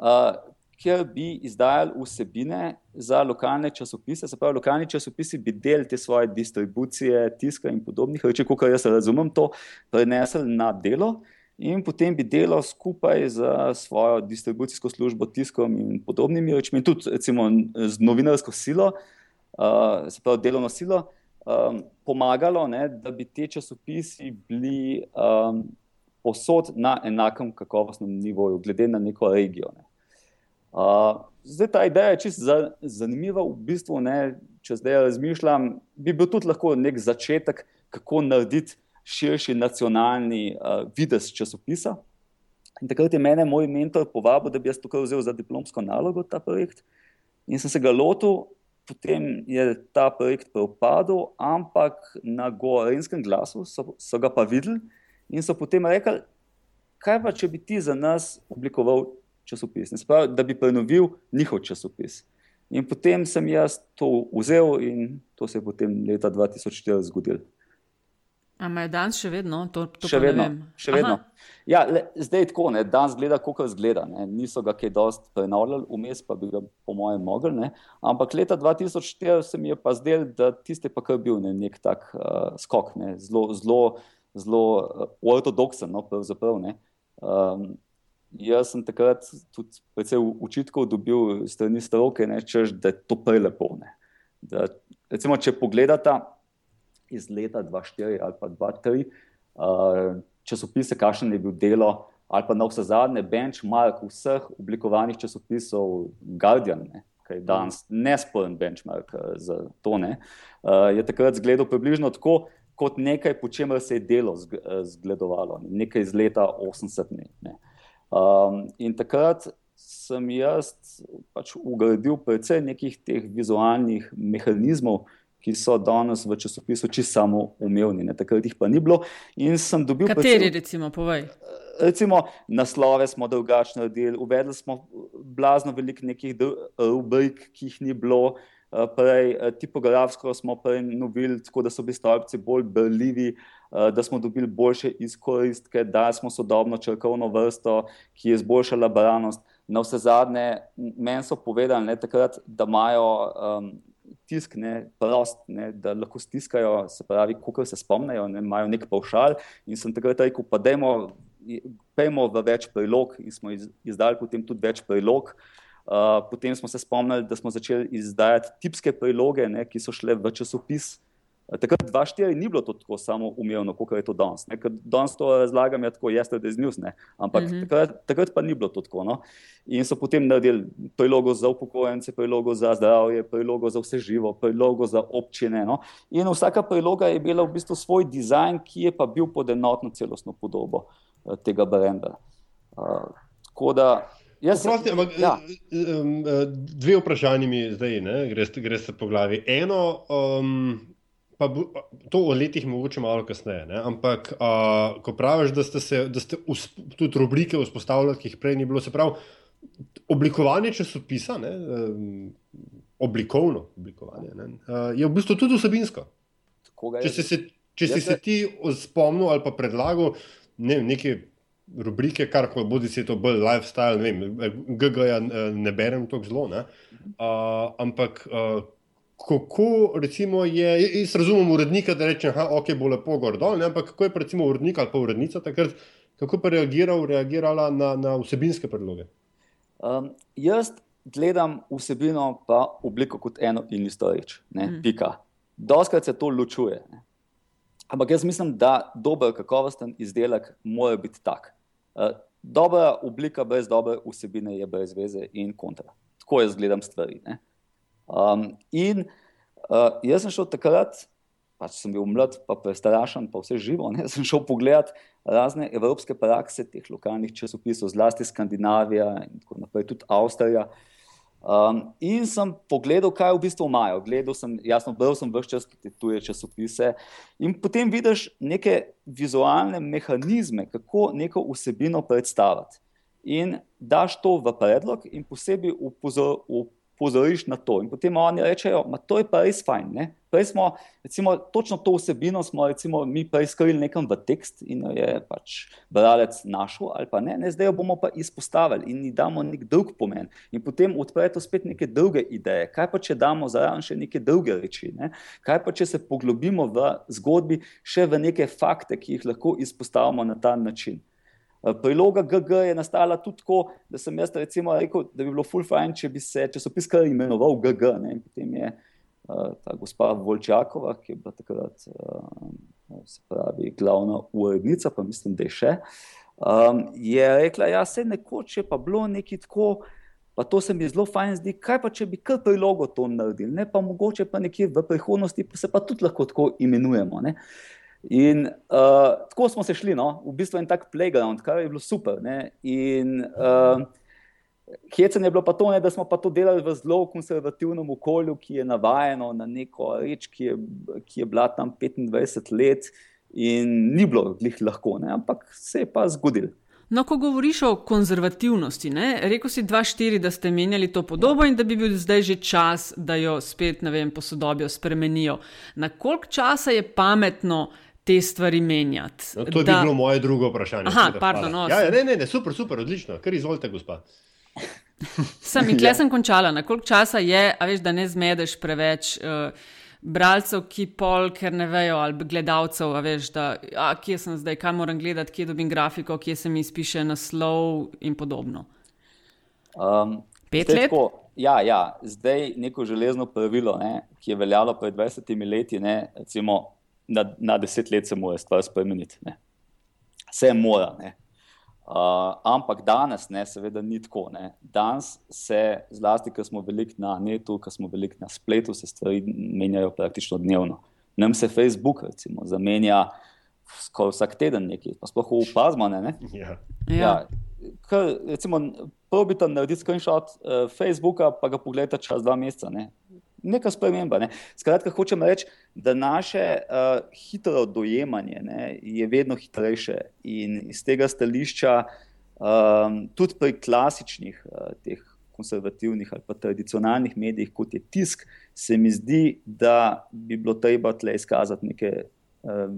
uh, kjer bi izdajali vsebine za lokalne časopise. Se pravi, lokalni časopisi bi del te svoje distribucije, tiska in podobnih reči, kot jaz razumem, to prenesli na delo. In potem bi delal skupaj z svojo distribucijsko službo, tiskom in podobnimi rečmi, tudi recimo, z novinarsko silo, uh, se pravi, delovno silo, um, pomagalo, ne, da bi te časopisi bili um, posod na enakem kakovostnem nivoju, glede na neko regijo. Ne. Zdaj ta ideja je čisto zanimiva, v bistvu, ne, če zdaj razmišljam, bi bil tudi lahko nek začetek, kako narediti širši nacionalni uh, videz časopisa. In takrat je mene moj mentor povabil, da bi jaz tukaj vzel za diplomsko nalogo ta projekt. In sem se ga lotil, potem je ta projekt propadel, ampak na gorenskem glasu so, so ga pa videli in so potem rekli, kaj pa če bi ti za nas oblikoval časopis, pravi, da bi prenovil njihov časopis. In potem sem jaz to vzel, in to se je potem leta 2004 zgodilo. Ampak je danes še vedno to? to še vedno. Še vedno. Ja, le, zdaj je tako, da danes gleda, kako izgleda. Ne. Niso ga kaj dosti prenovili, vmes pa bi ga, po mojem, mogli. Ne. Ampak leta 2004 se mi je pa zdel, da tiste pa kar bil ne, nek tak uh, skok, ne. zelo, zelo, zelo uh, ortodoksen. No, um, Jaz sem takrat tudi precej učitkov dobil strani stroke, ne, češ, da je to prelepo. Da, recimo, če pogledate iz leta 2004 ali pa 2003 uh, časopise, kakšen je bil delo, ali pa na vse zadnje benchmark vseh oblikovanih časopisov Guardian, ne, ki je danes nesporen benchmark za to, ne, uh, je takrat izgledal približno tako. Kot nekaj, po čemer se je delo zgledovalo, nekaj iz leta 80. Ne, ne. Um, in takrat sem jaz pač ugradil precej nekih teh vizualnih mehanizmov, ki so danes v časopisu čisto samo umevni. Ne? Takrat jih pa ni bilo. Kateri, precej, recimo, povej? Recimo, naslove smo drugače naredili, uvedli smo blazno veliko nekih rubrik, ki jih ni bilo. Prej, tipografsko smo prenovili, tako da so bili stolpci bolj brljivi, Eh, da smo dobili boljše izkoristke, da smo sodobno črkovno vrsto, ki je izboljšala branost. Na vse zadnje, meni so povedali, ne, takrat, da imajo um, tisk ne, prost, ne, da lahko stiskajo, se pravi, kako se spomnijo, ne, imajo nek pavšal. In sem takrat rekel, pa dajmo, pejmo v več prilog, in smo izdali potem tudi več prilog. Uh, potem smo se spomnili, da smo začeli izdajati tipske priloge, ne, ki so šle v časopis. Takrat 2-4 ni bilo to tako samo umevno, kot je to danes. Danes to razlagam, je tako, jaz tudi znius, ampak mm -hmm. takrat, takrat pa ni bilo to tako. No? In so potem naredili prilogo za upokojence, prilogo za zdravje, prilogo za vse živo, prilogo za občine. No? In vsaka priloga je imela v bistvu svoj dizajn, ki je pa bil pod enotno celostno podobo uh, tega brenda. Uh, da, Jaz, Prosti, ampak, ja. Dve vprašanje mi zdaj, greš se po glavi. Eno, um, Pa bo, to o letih mogoče malo kasneje. Ne? Ampak, uh, ko praviš, da ste, se, da ste usp, tudi rubrike vzpostavljali, ki jih prej ni bilo, se pravi, oblikovanje časopisa, ne, oblikovno oblikovanje, ne, je v bistvu tudi vsebinsko. Če si se, če si se ti spomnil ali pa predlagal ne, nekaj rubrike, kar bodi si to bolj lifestyle, ne vem, GG-ja ne berem tako zelo, ne? Uh, ampak uh, kako recimo je, jaz razumem urednika, da reče, da okay, bo lepo gor dol, ne? ampak kako je pa recimo urednik ali pa urednica takrat, kako pa reagiral, reagirala na, na vsebinske predloge? Um, jaz gledam vsebino pa obliko kot eno in isto reč, ne, mm. pika. Doskrat se to ločuje. Ne. Ampak jaz mislim, da dober, kakovosten izdelek mora biti tak. Uh, dobra oblika brez dobre vsebine je brez veze in kontra. Tako jaz gledam stvari. Um, in uh, jaz sem šel takrat, pač sem bil mlad, pa prestrašen, pa vse živo. Ne? Sem šel pogledat razne evropske prakse teh lokalnih časopisov, zlasti Skandinavija in tako naprej, tudi Avstrija. Um, in sem pogledal, kaj v bistvu imajo. Gledal sem, jasno, bral sem vse čas te tuje časopise. In potem vidiš neke vizualne mehanizme, kako neko vsebino predstaviti. In daš to v predlog, in posebej upozor, pozoriš na to. In potem oni rečejo, da to je pa res fajn. Ne? Prej smo, recimo, točno to vsebino smo recimo, mi preiskrili nekam v tekst in jo je pač bralec našel, ali pa ne, ne, zdaj jo bomo pa izpostavili in ji damo nek drug pomen. In potem odpre to spet neke druge ideje. Kaj pa, če damo zraven še neke druge reči? Ne? Kaj pa, če se poglobimo v zgodbi še v neke fakte, ki jih lahko izpostavimo na ta način? Eh, priloga GG je nastala tudi tako, da sem jaz rekel, da bi bilo full fajn, če bi se časopis kar imenoval GG. Ne? Potem je uh, ta gospa Volčakova, ki je bila takrat uh, pravi glavna urednica, pa mislim, da je še, um, je rekla, ja, se nekoč je pa bilo nekaj tako, pa to se mi zelo fajn zdi, kaj pa če bi kar prilogo to naredili, ne pa mogoče pa nekje v prihodnosti, pa se pa tudi lahko tako imenujemo. Ne? In uh, tako smo se šli, no? v bistvu en tak playground, kar je bilo super. Ne? In uh, hecen je bilo pa to, ne, da smo pa to delali v zelo konservativnem okolju, ki je navajeno na neko reč, ki je, ki je bila tam 25 let in ni bilo glih lahko, ne? ampak se je pa zgodil. No, ko govoriš o konzervativnosti, ne? rekel si 2-4, da ste menjali to podobo in da bi bil zdaj že čas, da jo spet, ne vem, posodobijo, spremenijo. Na koliko časa je pametno, te stvari menjati. No, to je da... bilo moje drugo vprašanje. Aha, pardon, no, ja, ja, ne, ne, ne, super, super, odlično, kar izvolite, gospa. sem in tle ja. sem končala, na koliko časa je, a veš, da ne zmedeš preveč. Uh, Bralcev, ki pol, ker ne vejo, ali gledalcev, veš, da, a, kje sem zdaj, kaj moram gledati, kje dobim grafiko, kje se mi piše naslov in podobno. Um, Pet let? Tako, ja, ja, zdaj neko železno pravilo, ne, ki je veljalo pred 20 leti, ne, recimo, na, na deset let se mora stvar spremeniti. Ne. Vse mora. Uh, ampak danes, ne, seveda, ni tako. Ne. Danes se, zlasti, ker smo veliko na netu, ker smo veliko na spletu, se stvari menjajo praktično dnevno. Nam se Facebook, recimo, zamenja skoraj vsak teden, nekaj, pa sploh v Pazmane. Ja. Ja. Ja, Probite narediti screenshot uh, Facebooka, pa ga pogledate čez dva meseca. Ne neka sprememba. Ne. Skratka, hočem reči, da naše uh, hitro dojemanje ne, je vedno hitrejše in iz tega stališča, um, tudi pri klasičnih, uh, teh konservativnih ali pa tradicionalnih medijih, kot je tisk, se mi zdi, da bi bilo treba tle izkazati neke Eh,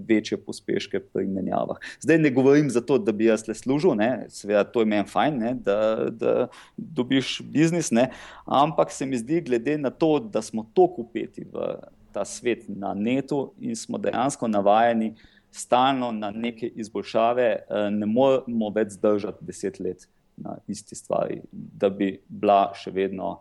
večje pospeške pri menjavah. Zdaj ne govorim zato, da bi jaz le služil, seveda to je meni fajn, ne? Da, da dobiš biznis, ne? ampak se mi zdi, glede na to, da smo tako upeti v ta svet na netu in smo dejansko navajeni stalno na neke izboljšave, eh, ne moremo več zdržati deset let na isti stvari, da bi bila še vedno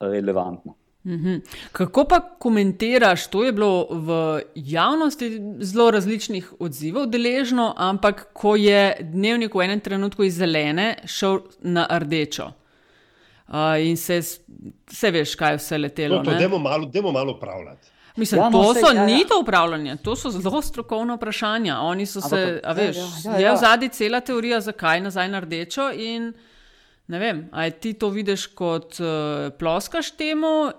relevantna. Mhm. Kako pa komentiraš, to je bilo v javnosti zelo različnih odzivov deležno, ampak ko je dnevnik v enem trenutku iz zelene šel na rdečo uh, in se, se veš, kaj je vse letelo. No, to, demo malo, demo malo upravljati. Mislim, ja, no, to so, ja, ja. ni to upravljanje, to so zelo strokovna vprašanja. Oni so se, a veš, ja, ja, ja, ja. je v zadnji cela teorija, zakaj nazaj na rdečo. Ne vem, ali ti to vidiš kot uh, ploskaš temu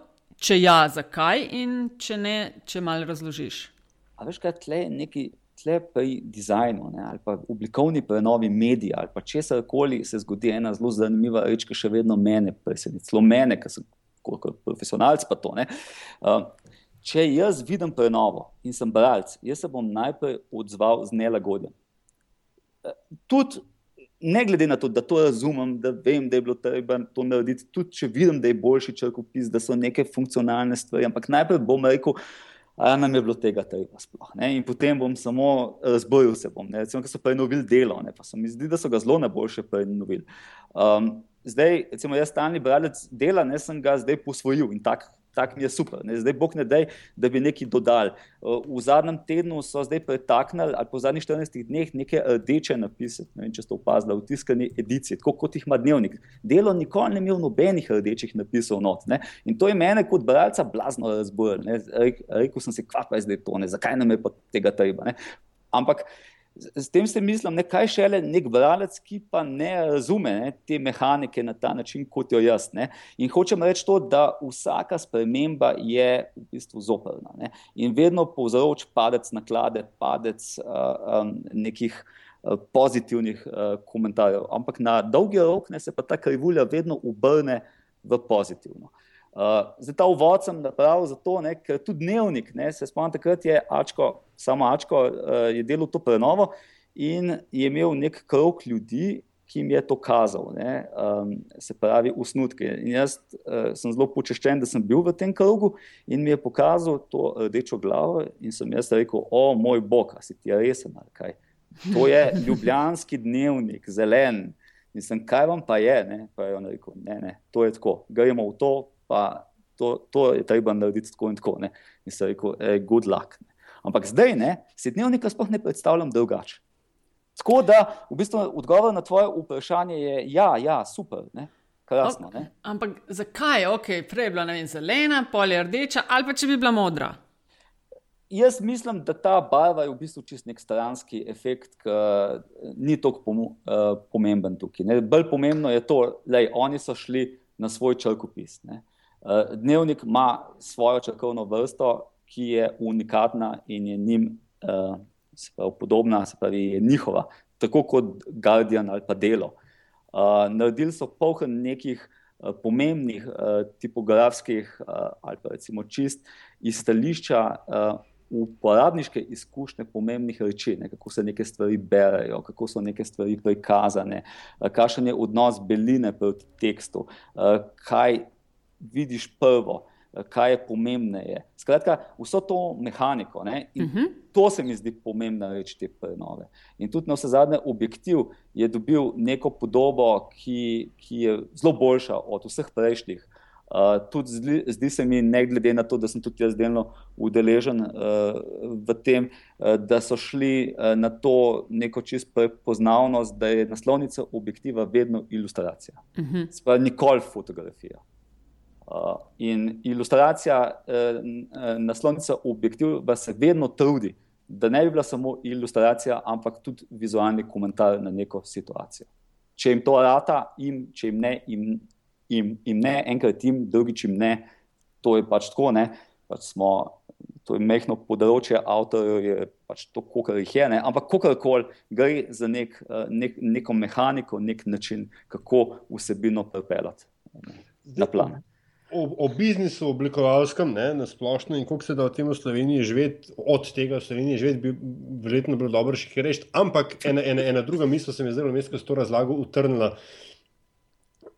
Če ja, zakaj in če ne, če malo razložiš. A veš, kaj tle je neki. Tle pri dizajnu ne, ali pa oblikovni prenovi medija ali pa česar koli se zgodi ena zelo zanimiva reč, ki še vedno mene preseneča, zelo mene, ki sem kot profesionalc pa to. Uh, če jaz vidim prenovo in sem bralec, jaz se bom najprej odzval z nelagodjem. Uh, tudi ne glede na to, da to razumem, da vem, da je bilo treba to narediti, tudi če vidim, da je boljši črkopis, da so neke funkcionalne stvari, ampak najprej bom rekel, da nam je bilo tega treba sploh. Ne? In potem bom samo razbojil se. Bom, recimo, ker so prenovili delo, ne? pa se mi zdi, da so ga zelo najboljše prenovili. Um, zdaj, recimo, jaz stalni bralec dela, ne sem ga zdaj posvojil in tako tak mi je super. Ne? Zdaj, bog ne dej, da bi nekaj dodali. V zadnjem tednu so zdaj pretaknili, ali po zadnjih 14 dneh, neke rdeče napise. Ne vem, če ste opazili, v tiskani ediciji, tako kot jih ima dnevnik. Delo nikoli ni imel nobenih rdečih napisov not. Ne? In to je mene kot bralca blazno razbojilo. Rekl sem si, kva pa je zdaj to, ne? zakaj nam je pa tega treba. Ne? Ampak. S tem se mislim, ne, kaj šele nek bralec, ki pa ne razume ne, te mehanike na ta način, kot jo jaz. Ne. In hočem reči to, da vsaka sprememba je v bistvu zoprna ne. in vedno povzroča padec naklade, padec uh, um, nekih uh, pozitivnih uh, komentarjev. Ampak na dolgi rok ne, se pa ta krivulja vedno obrne v pozitivno. Uh, zdaj ta uvod sem napravil zato, ne, ker tudi dnevnik, ne, se spomnim, takrat je Ačko, samo Ačko uh, je delal to prenovo in je imel nek krok ljudi, ki jim je to kazal, ne, um, se pravi, usnutke. In jaz uh, sem zelo počaščen, da sem bil v tem krogu in mi je pokazal to rdečo glavo in sem jaz rekel, o moj bog, si ti resen ali kaj. To je ljubljanski dnevnik, zelen. In sem, kaj vam pa je? Ne? Pa je on rekel, ne, ne, to je tako, gremo v to, pa to, to je treba narediti tako in tako. Ne? In se rekel, eh, good luck. Ne? Ampak zdaj ne, si dnevnika sploh ne predstavljam drugače. Tako da, v bistvu, odgovor na tvoje vprašanje je, ja, ja super. Ne? Krasno, ne? Ampak zakaj je okay, prej bila vem, zelena, pol je rdeča, ali pa če bi bila modra? Jaz mislim, da ta barva je v bistvu čist nek stranski efekt, ki ni tako pom uh, pomemben tukaj. Ne? Bolj pomembno je to, da oni so šli na svoj črkopis. Ne? Eh, dnevnik ima svojo črkovno vrsto, ki je unikatna in je njim uh, pravi, podobna, se pravi, je njihova, tako kot Guardian ali pa Delo. Uh, naredili so poln nekih uh, pomembnih uh, tipografskih uh, ali pa recimo čist iz stališča. Uh, Uporabniške izkušnje pomembnih reči, ne, kako se neke stvari berejo, kako so neke stvari prikazane, kakšen je odnos beline proti tekstu, kaj vidiš prvo, kaj je pomembneje. Skratka, vso to mehaniko. Ne, uh mhm. -huh. To se mi zdi pomembna reč te prenove. In tudi na vse zadnje, objektiv je dobil neko podobo, ki, ki je zelo boljša od vseh prejšnjih. Uh, tudi zdi, zdi se mi, ne glede na to, da sem tudi jaz delno udeležen uh, v tem, uh, da so šli uh, na to neko čist prepoznavnost, da je naslovnica objektiva vedno ilustracija. Uh -huh. Sprav, nikoli fotografija. Uh, in ilustracija, eh, eh, naslovnica objektiva se vedno trudi, da ne bi bila samo ilustracija, ampak tudi vizualni komentar na neko situacijo. Če jim to rata, jim, če jim ne, jim, jim, jim ne, enkrat jim, drugič jim ne, to je pač tako. Pač smo, to je mehko področje, avtorjev je pač to, kar jih je. Ne? Ampak kakorkoli gre za nek, eh, nek, neko mehaniko, nek način, kako vsebino pripeljati na plan o, o biznisu, oblikovalskem, ne, na splošno in kako se da v tem v Sloveniji živeti, od tega v Sloveniji živeti, bi verjetno bilo dobro še kaj reči. Ampak ena, ena, ena druga misel se mi je zdaj, ko sem to razlagal, utrnila.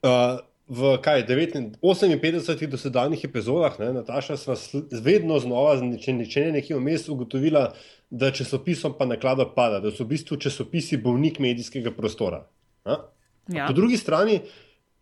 Uh, v kaj, 58 dosedanjih epizodah, ne, Nataša, smo vedno znova, če, če ne nekje vmes, ugotovila, da časopisom pa naklada pada, da so v bistvu časopisi bolnik medijskega prostora. Ja. Po drugi strani,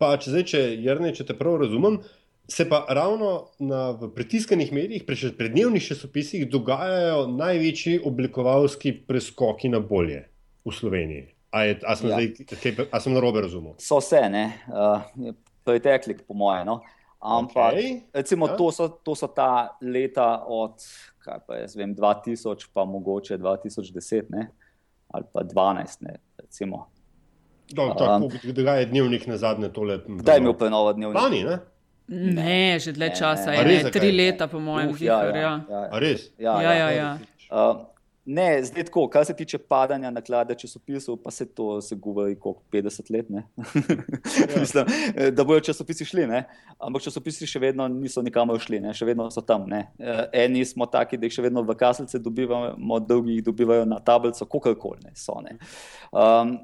pa če zdaj, če, Jrne, če te prav razumem, uh, Se pa ravno na pritiskanih medijih, pred dnevnih časopisih, dogajajo največji oblikovalski preskoki na bolje v Sloveniji. A, je, a, sem, ja. zdaj, a sem na robe razumel? So vse, ne, uh, pretekli, po mojem. No? Ampak, okay. recimo, ja. to, so, to so ta leta od vem, 2000, pa mogoče 2010, ne? ali pa 2012. Ne, Do, tako, um, da je dnevnik na zadnje tole. Da je imel prenovo dnevnik. Lani, ne? Ne, že dlje časa, ne, ne. Ne, tri leta, po mojem, uh, ja, ja, ja. ja. res. Ja, ja, ja, ja. Uh, ne, zdaj tako, kar se tiče padanja naklade časopisov, pa se to se govori kot 50 let. Ja. Mislim, eh, da bodo časopisi šli, ne? ampak časopisi še vedno niso nikamor šli, ne? še vedno so tam. Ne? Uh, eni smo taki, da jih še vedno v kaselce dobivamo, drugi jih dobivajo na tablico, kakorkoli so. Um,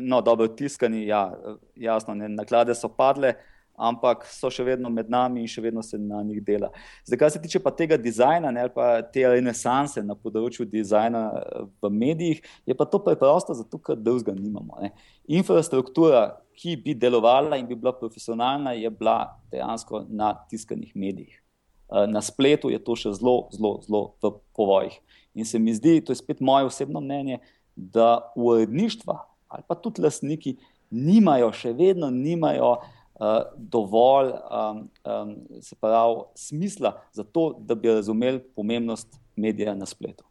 no, dobro, tiskani, ja, jasno, ne, naklade so padle, ampak so še vedno med nami in še vedno se na njih dela. Zdaj, kar se tiče pa tega dizajna ne, ali pa te renesanse na področju dizajna eh, v medijih, je pa to preprosto, zato ker drugega nimamo. Ne. Infrastruktura, ki bi delovala in bi bila profesionalna, je bila dejansko na tiskanih medijih. Eh, na spletu je to še zelo, zelo, zelo v povojih. In se mi zdi, to je spet moje osebno mnenje, da uredništva ali pa tudi lastniki nimajo, še vedno nimajo uh, dovolj um, um, pravi, smisla za to, da bi razumeli pomembnost medija na spletu.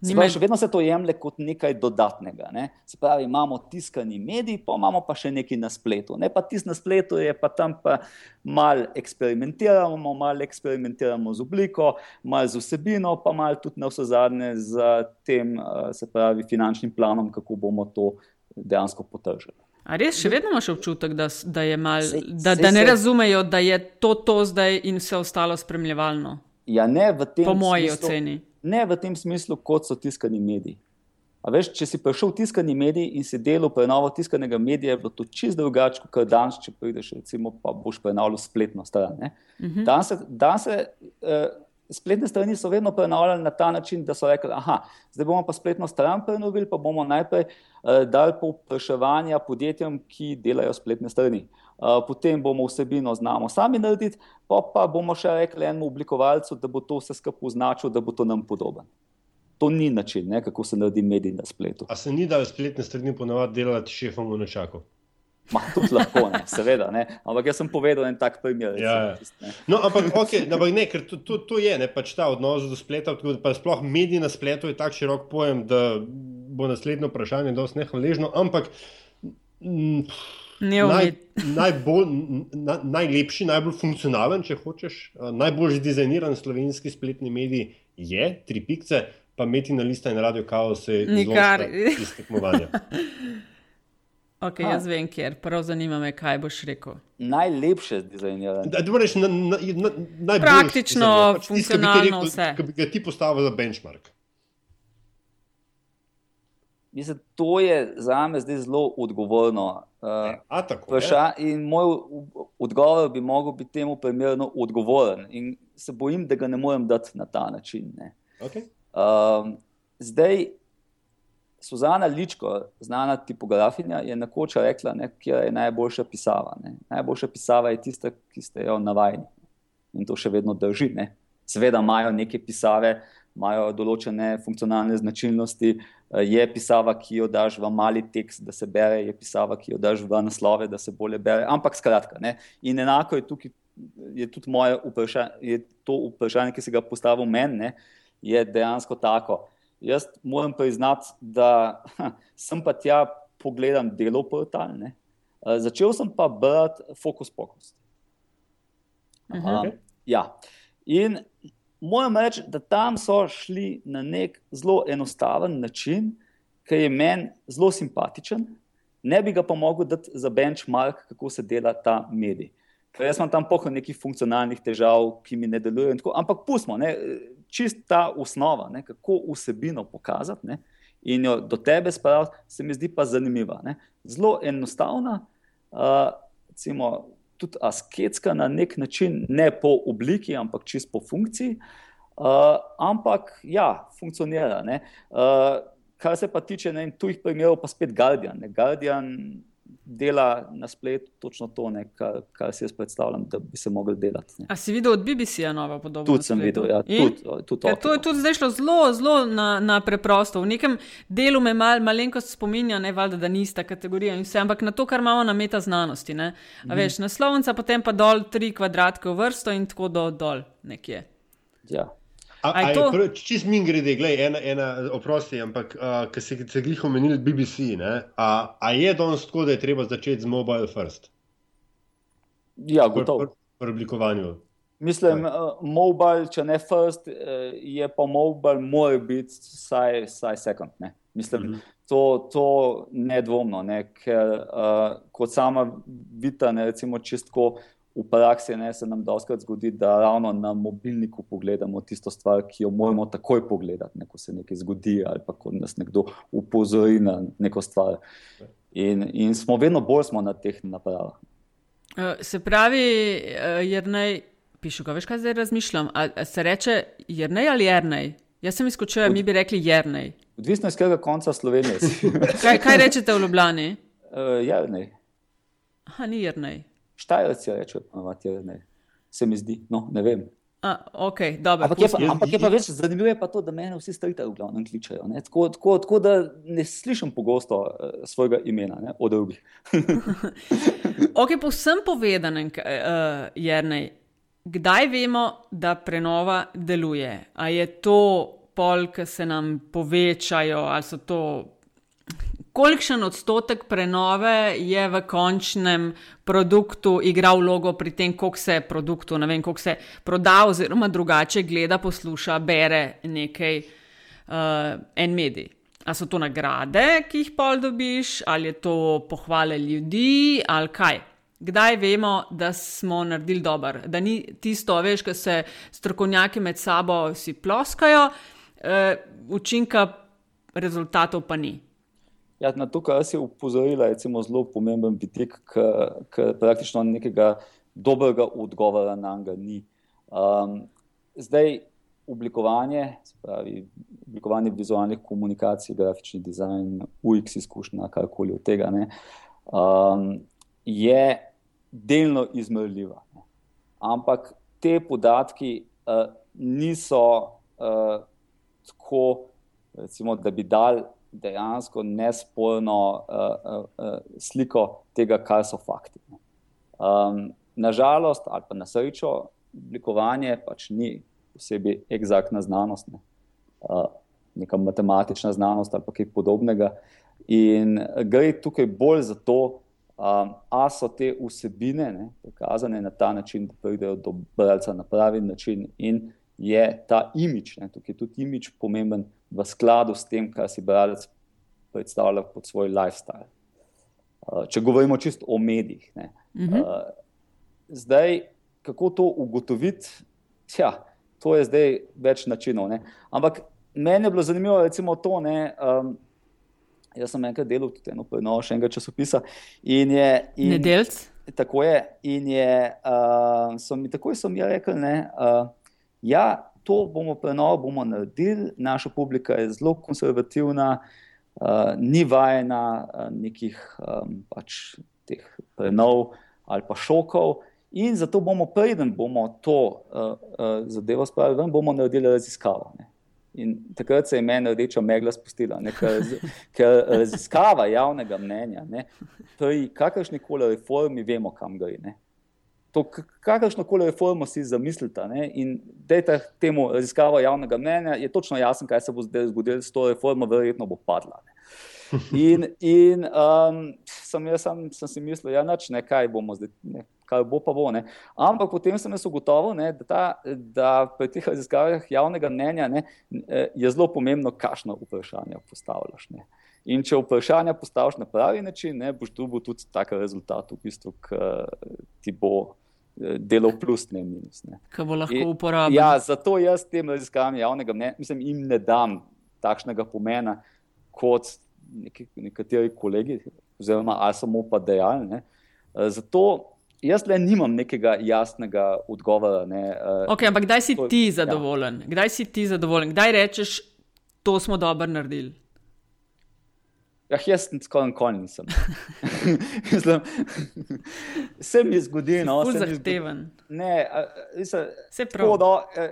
Pravi, še vedno se to jemlje kot nekaj dodatnega. Ne? Se pravi, imamo tiskani medij, pa imamo pa še nekaj na spletu. Ne pa tisti na spletu, je pa tam pa malo eksperimentiramo, malo eksperimentiramo z obliko, malo z vsebino, pa malo tudi na vse zadnje z tem, se pravi, finančnim planom, kako bomo to dejansko potržili. A res še vedno imaš občutek, da, da, mal, sej, da, sej da ne se... razumejo, da je to to zdaj in vse ostalo spremljevalno? Ja, ne v tem po moji smislu. oceni ne v tem smislu, kot so tiskani mediji. Veš, če si prišel v tiskani medij in si delal prenovo tiskanega medija, je bilo to čisto drugače, kot danes, če prideš, recimo, pa boš prenovil spletno stran. Uh mhm. -huh. Dan se, dan se uh, spletne strani so vedno prenovljali na ta način, da so rekli, da zdaj bomo pa spletno stran prenovili, pa bomo najprej uh, dali povpraševanja podjetjem, ki delajo spletne strani. Uh, potem bomo vsebino znamo sami narediti, pa, pa bomo še rekli enemu oblikovalcu, da bo to vse skupaj označil, da bo to nam podoben. To ni način, ne, kako se naredi medij na spletu. A se ni da spletne strani ponovadi delati šefom v načaku? Ma, tudi lahko, ne, seveda. Ne. Ampak jaz sem povedal en tak primer. Ja, ja. No, ampak, okay, ampak ne, ker to, to, to je ne, pač ta odnos do spleta. Sploh mediji na spletu je tako širok pojem, da bo naslednje vprašanje dosti nehvaležno. Ampak m, naj, najbolj, na, najlepši, najbolj funkcionalen, če hočeš, najbolj dizajniran slovenski spletni medij je tri pikce, pa metina lista in radio kaos je nekaj iz tekmovanja. Okay, jaz vem, ker prav zanima me, kaj boš rekel. Najlepše dizajniranje. Na, na, na, na, Praktično, pač funkcionalno vse. Če bi ga ti postavil za benchmark. Mislim, to je za me zdaj zelo odgovorno. Uh, A, tako, vša, moj odgovor bi lahko bil temu primerno odgovoren. In se bojim, da ga ne morem dati na ta način. Okay. Uh, zdaj, Suzana Ličko, znana tipografinja, je nekoč rekla, da je najboljša pisava. Ne. Najboljša pisava je tista, ki ste jo navajeni. In to še vedno drži. Ne. Seveda imajo neke pisave, imajo določene funkcionalne značilnosti. Je pisava, ki jo daš v mali tekst, da se bere, je pisava, ki jo daš v naslove, da se bolje bere. Ampak skratka. Ne. In enako je tukaj, je tudi moje vprašanje, je to vprašanje, ki se ga postavil meni, je dejansko tako. Jaz moram priznati, da sem pa tja pogledal delo portal. Ne. Eh, začel sem pa brati Focus Pocus. Um, ja. In moram reči, da tam so šli na nek zelo enostaven način, ki je meni zelo simpatičen, ne bi ga pa mogel dati za benchmark, kako se dela ta medij. Ker jaz imam tam pohod nekih funkcionalnih težav, ki mi ne delujejo. Ampak pustimo, čist ta osnova, ne, kako vsebino pokazati ne, in jo do tebe spraviti, se mi zdi pa zanimiva. Ne. Zelo enostavna, uh, recimo, tudi asketska na nek način, ne po obliki, ampak čist po funkciji. Uh, ampak ja, funkcionira. Uh, kar se pa tiče ne, tujih primerov, pa spet Guardian. Ne. Guardian dela na spletu točno to, ne, kar, kar si jaz predstavljam, da bi se lahko delati. A si videl od BBC-ja novo podobo? Tudi sem videl, ja, tudi, tudi to je tudi zdaj šlo zelo, zelo na, na preprosto. V nekem delu me mal, malenkost spominja, ne valjda, da nista kategorija in vse, ampak na to, kar imamo na meta znanosti. Ne. A veš, mm. naslovnica, potem pa dol tri kvadratke v vrsto in tako do dol nekje. Ja. Čez min grede, gledaj, ena, ena oprosti, ampak uh, ker se je glih omenil BBC, ne, a, a je danes tako, da je treba začeti z mobile first? Ja, gotovo. Pri oblikovanju. Mislim, uh, mobile, če ne first, uh, je pa mobile, mora biti vsaj, vsaj second. Ne. Mislim, mm -hmm. to, to nedvomno, ne, ker uh, kot sama vidite, recimo čistko v praksi ne, se nam doskrat zgodi, da ravno na mobilniku pogledamo tisto stvar, ki jo moramo takoj pogledati, ne, ko se nekaj zgodi ali pa ko nas nekdo upozori na neko stvar. In, in smo vedno bolj smo na teh napravah. Uh, se pravi, uh, Jrnej, pišu, kaj veš, kaj zdaj razmišljam. A, a se reče Jrnej ali Jrnej? Jaz sem izkočil, mi bi rekli Jrnej. Odvisno iz katerega konca Slovenije. kaj, kaj rečete v Ljubljani? Uh, Jrnej. Aha, ni Jrnej. Štajerci rečejo, da je Jrnej. Se mi zdi, no, ne vem. A, okay, dober, ampak, je pa, ampak je pa več zanimivo, je pa to, da me vsi starite v glavnem kličejo. Tako, tako, tako da ne slišim pogosto uh, svojega imena ne, od drugih. ok, povsem povedanem, uh, Jrnej, kdaj vemo, da prenova deluje? A je to pol, ki se nam povečajo, ali so to kolikšen odstotek prenove je v končnem produktu igral vlogo pri tem, koliko se produktu, ne vem, koliko se proda, oziroma drugače gleda, posluša, bere nekaj uh, en medij. A so to nagrade, ki jih pol dobiš, ali je to pohvale ljudi, ali kaj. Kdaj vemo, da smo naredili dobro, da ni tisto, veš, ki se strokovnjaki med sabo si ploskajo, uh, učinka rezultatov pa ni. Ja, na to, kar si upozorila, je zelo pomemben vidik, ker praktično nekega dobrega odgovora na njega ni. Um, zdaj, oblikovanje, spravi, oblikovanje vizualnih komunikacij, grafični dizajn, UX izkušnja, karkoli od tega, ne, um, je delno izmerljiva. Ne. Ampak te podatki uh, niso uh, tako, recimo, da bi dal dejansko nesporno uh, uh, uh, sliko tega, kaj so fakti. Um, nažalost, ali pa na srečo, oblikovanje pač ni posebej eksaktna znanost, ne. uh, neka matematična znanost ali kaj podobnega. In gre tukaj bolj za to, um, ali so te vsebine ne, prikazane na ta način, da pridejo do bralca na pravi način, in je ta imič, ne, tukaj je tudi imič pomemben v skladu s tem, kar si bralec predstavlja kot svoj lifestyle. Uh, če govorimo čisto o medijih. Uh -huh. uh, zdaj, kako to ugotoviti? Ja, to je zdaj več načinov. Ne? Ampak meni je bilo zanimivo, recimo to. Ne, um, jaz sem enkrat delal tudi eno prenovo še enega časopisa. In je, in, Nedeljc. Tako je. In je, uh, so mi takoj so mi rekli, da uh, ja, to bomo prenovo bomo naredili, naša publika je zelo konservativna, uh, ni vajena uh, nekih um, pač teh prenov ali pa šokov. In zato bomo, preden bomo to uh, uh, zadevo spravili, bomo naredili raziskavo. Ne. In takrat se je meni rdeča megla spustila, ne, ker, ker raziskava javnega mnenja, ne, pri kakršni koli reformi, vemo, kam gre. Ne to, kakršno koli reformo si zamislite, in dajte temu raziskavo javnega mnenja, je točno jasno, kaj se bo zdaj zgodilo s to reformo, verjetno bo padla. Ne. In, in um, sem, sem, sem si mislil, da ja, ne kaj bomo zdaj, ne, kaj bo pa bo. Ne. Ampak potem sem jaz ugotovil, ne, da, ta, da pri teh raziskavah javnega mnenja ne, je zelo pomembno, kakšno vprašanje postavljaš. Ne. In če vprašanja postaviš na pravi način, ne, boš dobil tudi tak rezultat, v bistvu, ki ti bo delal plus, ne minus. Kaj bo lahko uporabljal? Ja, zato jaz tem raziskavam javnega mnenja, mislim, jim ne dam takšnega pomena kot neki, nekateri kolegi, oziroma ali samo pa dejali. Zato jaz le nimam nekega jasnega odgovora. Ne. Okay, ampak kdaj si ti zadovoljen? Ja. Kdaj si ti zadovoljen? Kdaj rečeš, to smo dobro naredili? Ja, jaz skoraj nikoli nisem. Vse mi je zgodilo. No, zahteven. Ne, vse prav. Do, eh,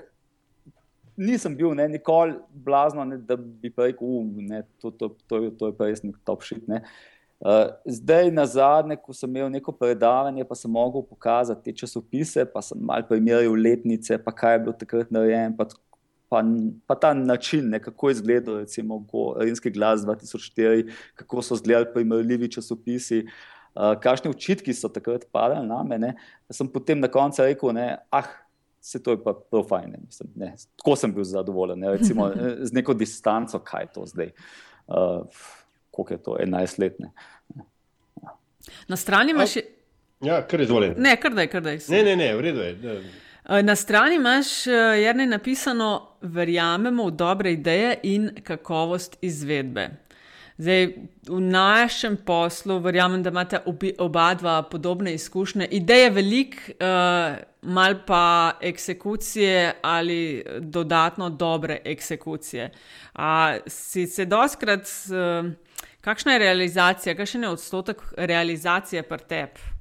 nisem bil ne, nikoli blazno, ne, da bi rekel, da to, to, to, to je pa res nek top shit. Ne. Uh, zdaj, na zadnje, ko sem imel neko predavanje, pa sem mogel pokazati te časopise, pa sem mal primerjal letnice, pa kaj je bilo takrat narejeno, pa, pa ta način, ne, kako je izgledal, recimo, Rimski glas 2004, kako so izgledali primerljivi časopisi, uh, kakšni učitki so takrat padali na mene. Sem potem na koncu rekel, ne, ah, se to je pa prav fajn. Mislim, ne, tako sem bil zadovoljen, ne, recimo, z neko distanco, kaj je to zdaj. Uh, koliko je to, 11 let. Ne. Na strani imaš. Ja, kar je izvoljen. Ne, kar da je, kar da je. Ne, ne, ne, v redu je. Eh, na strani imaš, eh, Jrnej, napisano: Verjamemo v dobre ideje in kakovost izvedbe. Zdaj, v našem poslu, verjamem, da imate oba dva podobne izkušnje. Ideje veliko, uh, mal pa eksekucije ali dodatno dobre eksekucije. Uh, si se doskrat, uh, kakšna je realizacija, kakšen je odstotek realizacije pri tebi?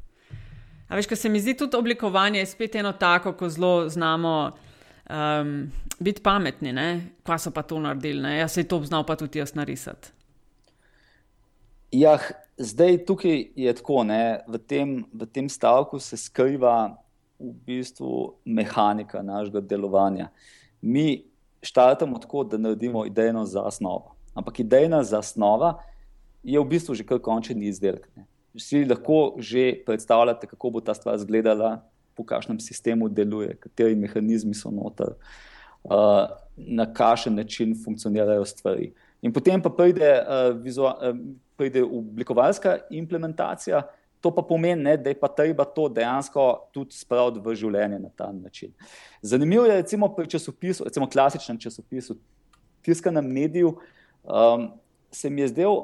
A veš, kar se mi zdi tudi oblikovanje, je spet eno tako, ko zelo znamo um, biti pametni, kva so pa to naredili, ne? jaz se to znal pa tudi jaz narisati. Ja, zdaj tukaj je tako, v tem, v tem stavku se skriva v bistvu mehanika našega delovanja. Mi štartamo tako, da naredimo idejno zasnovo. Ampak idejna zasnova je v bistvu že kar končni izdelek. Ne? Si lahko že predstavljate, kako bo ta stvar izgledala, po kakšnem sistemu deluje, kateri mehanizmi so noter, uh, na kakšen način funkcionirajo stvari. In potem pa pride, uh, vizual, uh, pride oblikovalska implementacija, to pa pomeni, ne, da je pa treba to dejansko tudi spraviti v življenje na ta način. Zanimivo je, recimo pri časopisu, recimo klasičnem časopisu, tiskanem mediju, um, se mi je zdel,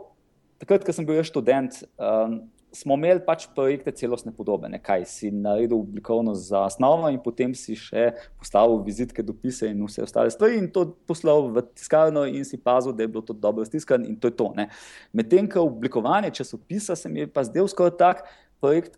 takrat, ko sem bil študent, um, smo imeli pač projekte celostne podobe, ne? kaj si naredil oblikovno zasnovo in potem si še postavil vizitke, dopise in vse ostale stvari in to poslal v tiskarno in si pazil, da je bilo to dobro stiskan in to je to. Medtem, ko oblikovanje časopisa se mi je pa zdel skoraj tak projekt,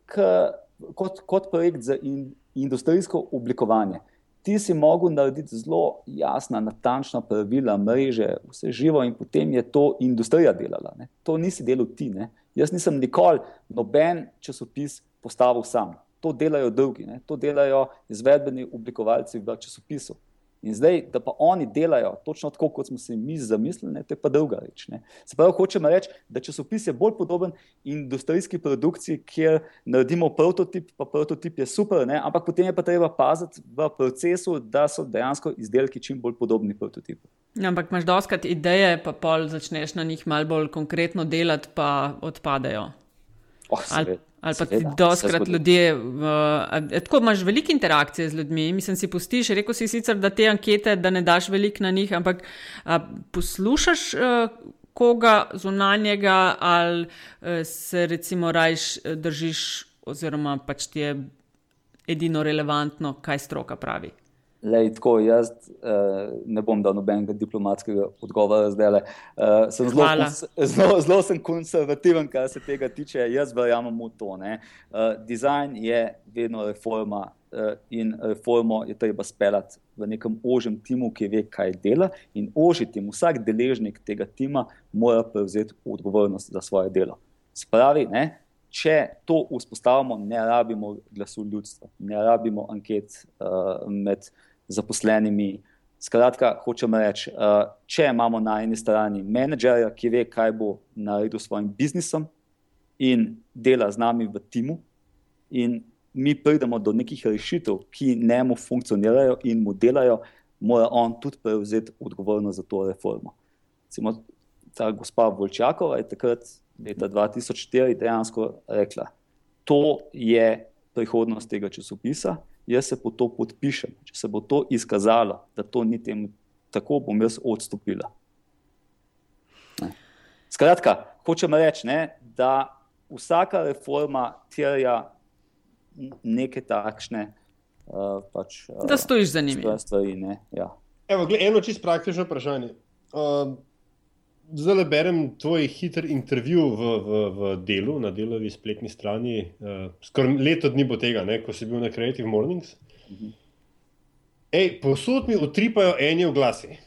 kot, kot projekt za in, industrijsko oblikovanje. Ti si mogel narediti zelo jasna, natančna pravila, mreže, vse živo, in potem je to industrija delala. Ne? To nisi delal ti. Ne? Jaz nisem nikoli noben časopis postavil sam. To delajo drugi, ne? to delajo izvedbeni oblikovalci v časopisu. In zdaj, da pa oni delajo točno tako, kot smo si mi zamislili, ne, to je pa druga reč. Ne. Se pravi, hočemo reči, da časopis je bolj podoben industrijski produkciji, kjer naredimo prototip, pa prototip je super, ne, ampak potem je pa treba paziti v procesu, da so dejansko izdelki čim bolj podobni prototipu. Ja, ampak imaš doskrat ideje, pa pol začneš na njih malo bolj konkretno delati, pa odpadejo. Oh, ali, ali pa ti doskrat ljudje, uh, tako imaš veliko interakcije z ljudmi. Mislim, si pustiš, rekel si sicer, da te ankete, da ne daš veliko na njih, ampak uh, poslušaš uh, koga zunanjega ali uh, se recimo rajš držiš, oziroma pač ti je edino relevantno, kaj stroka pravi. Lej, tako, jaz uh, ne bom dal nobenega diplomatskega odgovora zdaj. Uh, sem zelo, zelo, zelo sem konservativen, kar se tega tiče. Jaz verjamem v to. Uh, design je vedno reforma uh, in reformo je treba speljati v nekem ožjem timu, ki ve, kaj dela. In ožji tim, vsak deležnik tega tima mora prevzeti odgovornost za svoje delo. Spravi, ne, če to vzpostavimo, ne rabimo glasu ljudstva, ne rabimo anket uh, med zaposlenimi. Skratka, hočem reči, uh, če imamo na eni strani menedžerja, ki ve, kaj bo naredil s svojim biznisom in dela z nami v timu, in mi pridemo do nekih rešitev, ki ne mu funkcionirajo in mu delajo, mora on tudi prevzeti odgovornost za to reformo. Recimo, ta gospa Volčakova je takrat, leta 2004, dejansko rekla: To je prihodnost tega časopisa jaz se po to podpišem. Če se bo to izkazalo, da to ni temu tako, bom jaz odstopila. Ne. Skratka, hočem reči, ne, da vsaka reforma terja neke takšne. Uh, pač, uh, da stojiš za njimi. Stvari, ja. Evo, gled, eno čisto praktično vprašanje. Uh, Zdaj le berem tvoj hiter intervju v, v, v delu, na delovi spletni strani. Uh, Skoraj leto dni bo tega, ne, ko si bil na Creative Mornings. Mhm. Ej, posod mi utripajo eni oglasi.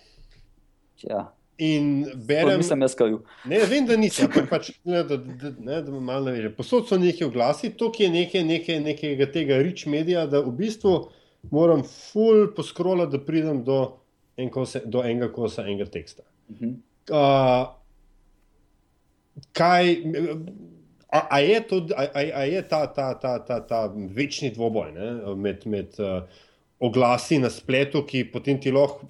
Ja. In berem, nisem jaz kaj. Ne, vem, da nisem, ampak pač, ne, da, da, ne, da malo ne veš. Posod so neki oglasi, to je nekaj, nekaj, nekaj tega rich medija, da v bistvu moram full poskrolati, da pridem do, en kose, do enega kosa, enega teksta. Uh mhm. -huh uh, kaj, a, a, je to, a, a je ta, ta, ta, ta, ta večni dvoboj ne, med, med uh, oglasi na spletu, ki potem ti lahko,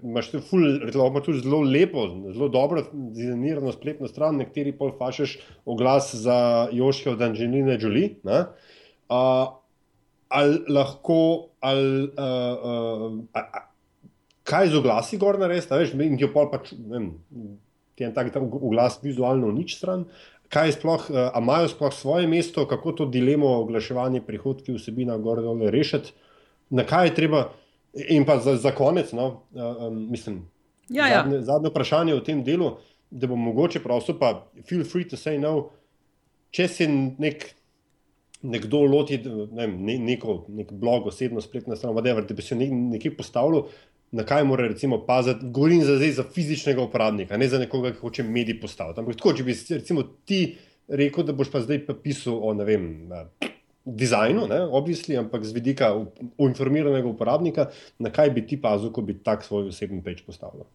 imaš tudi zelo lepo, zelo dobro dizajnirano spletno stran, na kateri pol fašeš oglas za Joške od Angelina Jolie. Ne, uh, Ali lahko, ali, uh, uh, kaj z oglasi gor narediti, veš, in ti pol pač, vem, ti en tak oglas vizualno nič stran. Kaj je sploh, uh, imajo sploh svoje mesto, kako to dilemo oglaševanje prihodki vsebina gor dol rešiti, na kaj je treba. In pa za, za konec, no, uh, um, mislim, ja, ja. zadnje, zadnje vprašanje v tem delu, da bo mogoče prosto, pa feel free to say no, če si nek, nekdo loti ne, ne, neko, nek blog, osebno spletno stran, whatever, da bi se nek, nekje postavil, na kaj mora recimo paziti, govorim za, zdaj, za fizičnega uporabnika, ne za nekoga, ki hoče medij postaviti. Ampak tako, če bi recimo ti rekel, da boš pa zdaj pa pisal o ne vem. Dizajnu, ne, obvisli, ampak z vidika informiranega uporabnika, na kaj bi ti pazil, ko bi tak svoj osebni peč postavil?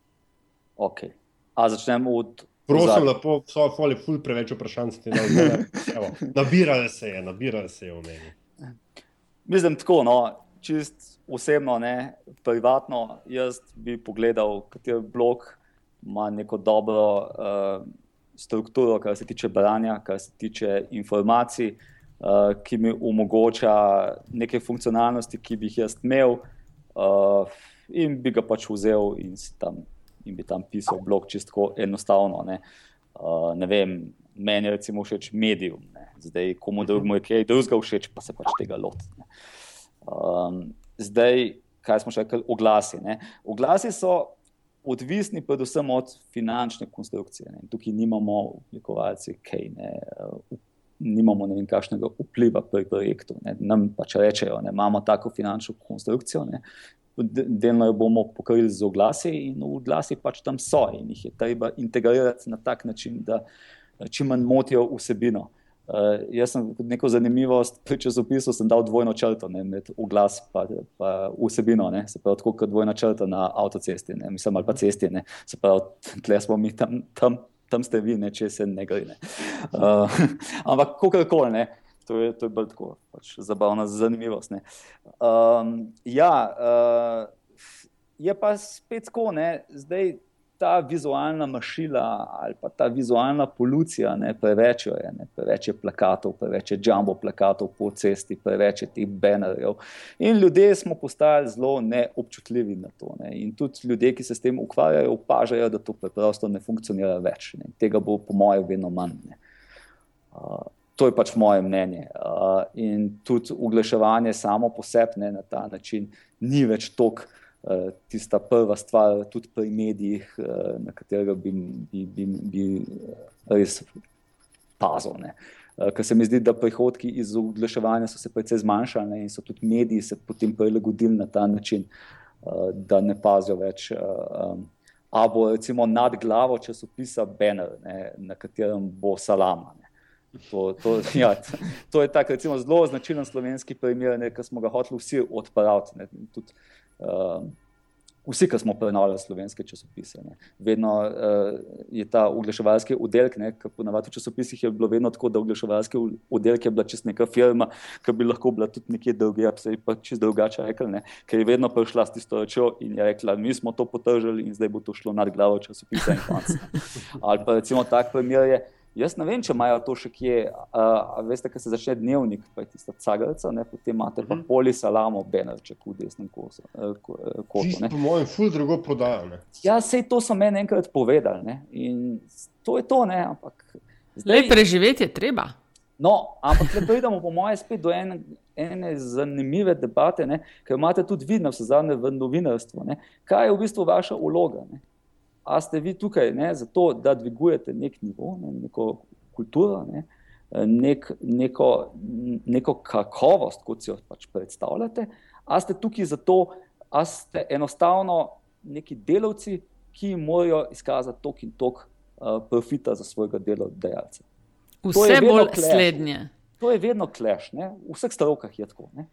Ok. A začnemo od Prosim, lepo, so fali ful preveč vprašanj, ste nabirali. Nabirali se je, nabirali se je v meni. Mislim tako, no, čist osebno, ne, privatno, jaz bi pogledal, kater blog ima neko dobro uh, strukturo, kar se tiče branja, kar se tiče informacij, uh, ki mi omogoča neke funkcionalnosti, ki bi jih jaz imel uh, in bi ga pač vzel in tam in bi tam pisal blog čisto enostavno. Ne. Uh, ne vem, meni je recimo všeč medium, ne. zdaj komu drugemu je kaj drugega všeč, pa se pač tega loti. Um, zdaj, kaj smo še rekli, oglasi. Ne. Oglasi so odvisni predvsem od finančne konstrukcije. Ne. Tukaj nimamo oblikovalci, kaj ne. Uh, Nimamo ne vem, kakšnega vpliva pri projektu. Ne. Nam pač rečejo, da imamo tako finančno konstrukcijo, ne delno jo bomo pokrili z oglasi, in oglasi pač tam so, in jih je treba integrirati na tak način, da čim manj motijo vsebino. Uh, jaz sem kot neko zanimivost pri časopisu dal dvojno črto ne, med oglas in vsebino, ne, se pravi, kot dvojna črta na avtocesti, ne, mislim, ali pa cesti. Ne, se pravi, tle smo mi tam, tam, tam ste vi, ne, če se ne gre. Uh, ampak, kako koli. To je, to je bolj tako, pač zabavna zanimivost. Um, ja, uh, je pa spet tako, ne, zdaj ta vizualna mašila ali pa ta vizualna polucija, ne, preveč je, ne, preveč je plakatov, preveč je jumbo plakatov po cesti, preveč je teh banerjev. In ljudje smo postali zelo neobčutljivi na to. Ne. In tudi ljudje, ki se s tem ukvarjajo, opažajo, da to preprosto ne funkcionira več. Ne. Tega bo, po mojem, vedno manj. Uh, To je pač moje mnenje. Uh, in tudi uglaševanje samo po sebi na ta način ni več tok. Tista prva stvar, tudi pri medijih, uh, na katerega bi, bi, bi, bi res pazil. Uh, ker se mi zdi, da prihodki iz oglaševanja so se precej zmanjšali in so tudi mediji se potem prilagodili na ta način, da ne pazijo več. A bo recimo nad glavo časopisa Banner, ne, na katerem bo salama. Ne. To, to, ja, to je tak, recimo, zelo značilen slovenski primer, ki smo ga hoteli vsi odpraviti. Uh, vsi, ki smo prenašali slovenske časopise. Ne. Vedno uh, je ta oglaševalski oddelek, ki ponavadi v časopisih je bilo vedno tako, da oglaševalski oddelek je bila čist neka firma, ki bi lahko bila tudi nekje druge, pa se je pa čist drugače rekla, ker je vedno prišla s tisto rečjo in je rekla, mi smo to potržili in zdaj bo to šlo nad glavo časopisa in konc. Ali pa recimo tak primer je. Jaz ne vem, če imajo to še kje. Uh, veste, kaj se začne dnevnik, pa je tista cagalca, ne? potem imate pa mhm. poli salamo, benerček v desnem kosu. Uh, po mojem, ful drugo prodajo. Ja, sej to so meni enkrat povedali ne? in to je to. Ne? Ampak zdaj preživeti je treba. No, ampak če pridemo, po mojem, spet do ene, ene zanimive debate, ne? ker imate tudi vidno, vse zadnje v novinarstvu. Ne? Kaj je v bistvu vaša uloga? Ne? A ste vi tukaj ne, zato, da dvigujete nek nivo, ne, neko kulturo, ne, nek, neko, neko kakovost, kot si jo pač predstavljate, a ste tukaj zato, da ste enostavno neki delavci, ki morajo izkazati tok in tok uh, profita za svojega delodajalca. Vse bolj slednje. To je vedno kleš, ne? v vseh strokah je tako. Ne?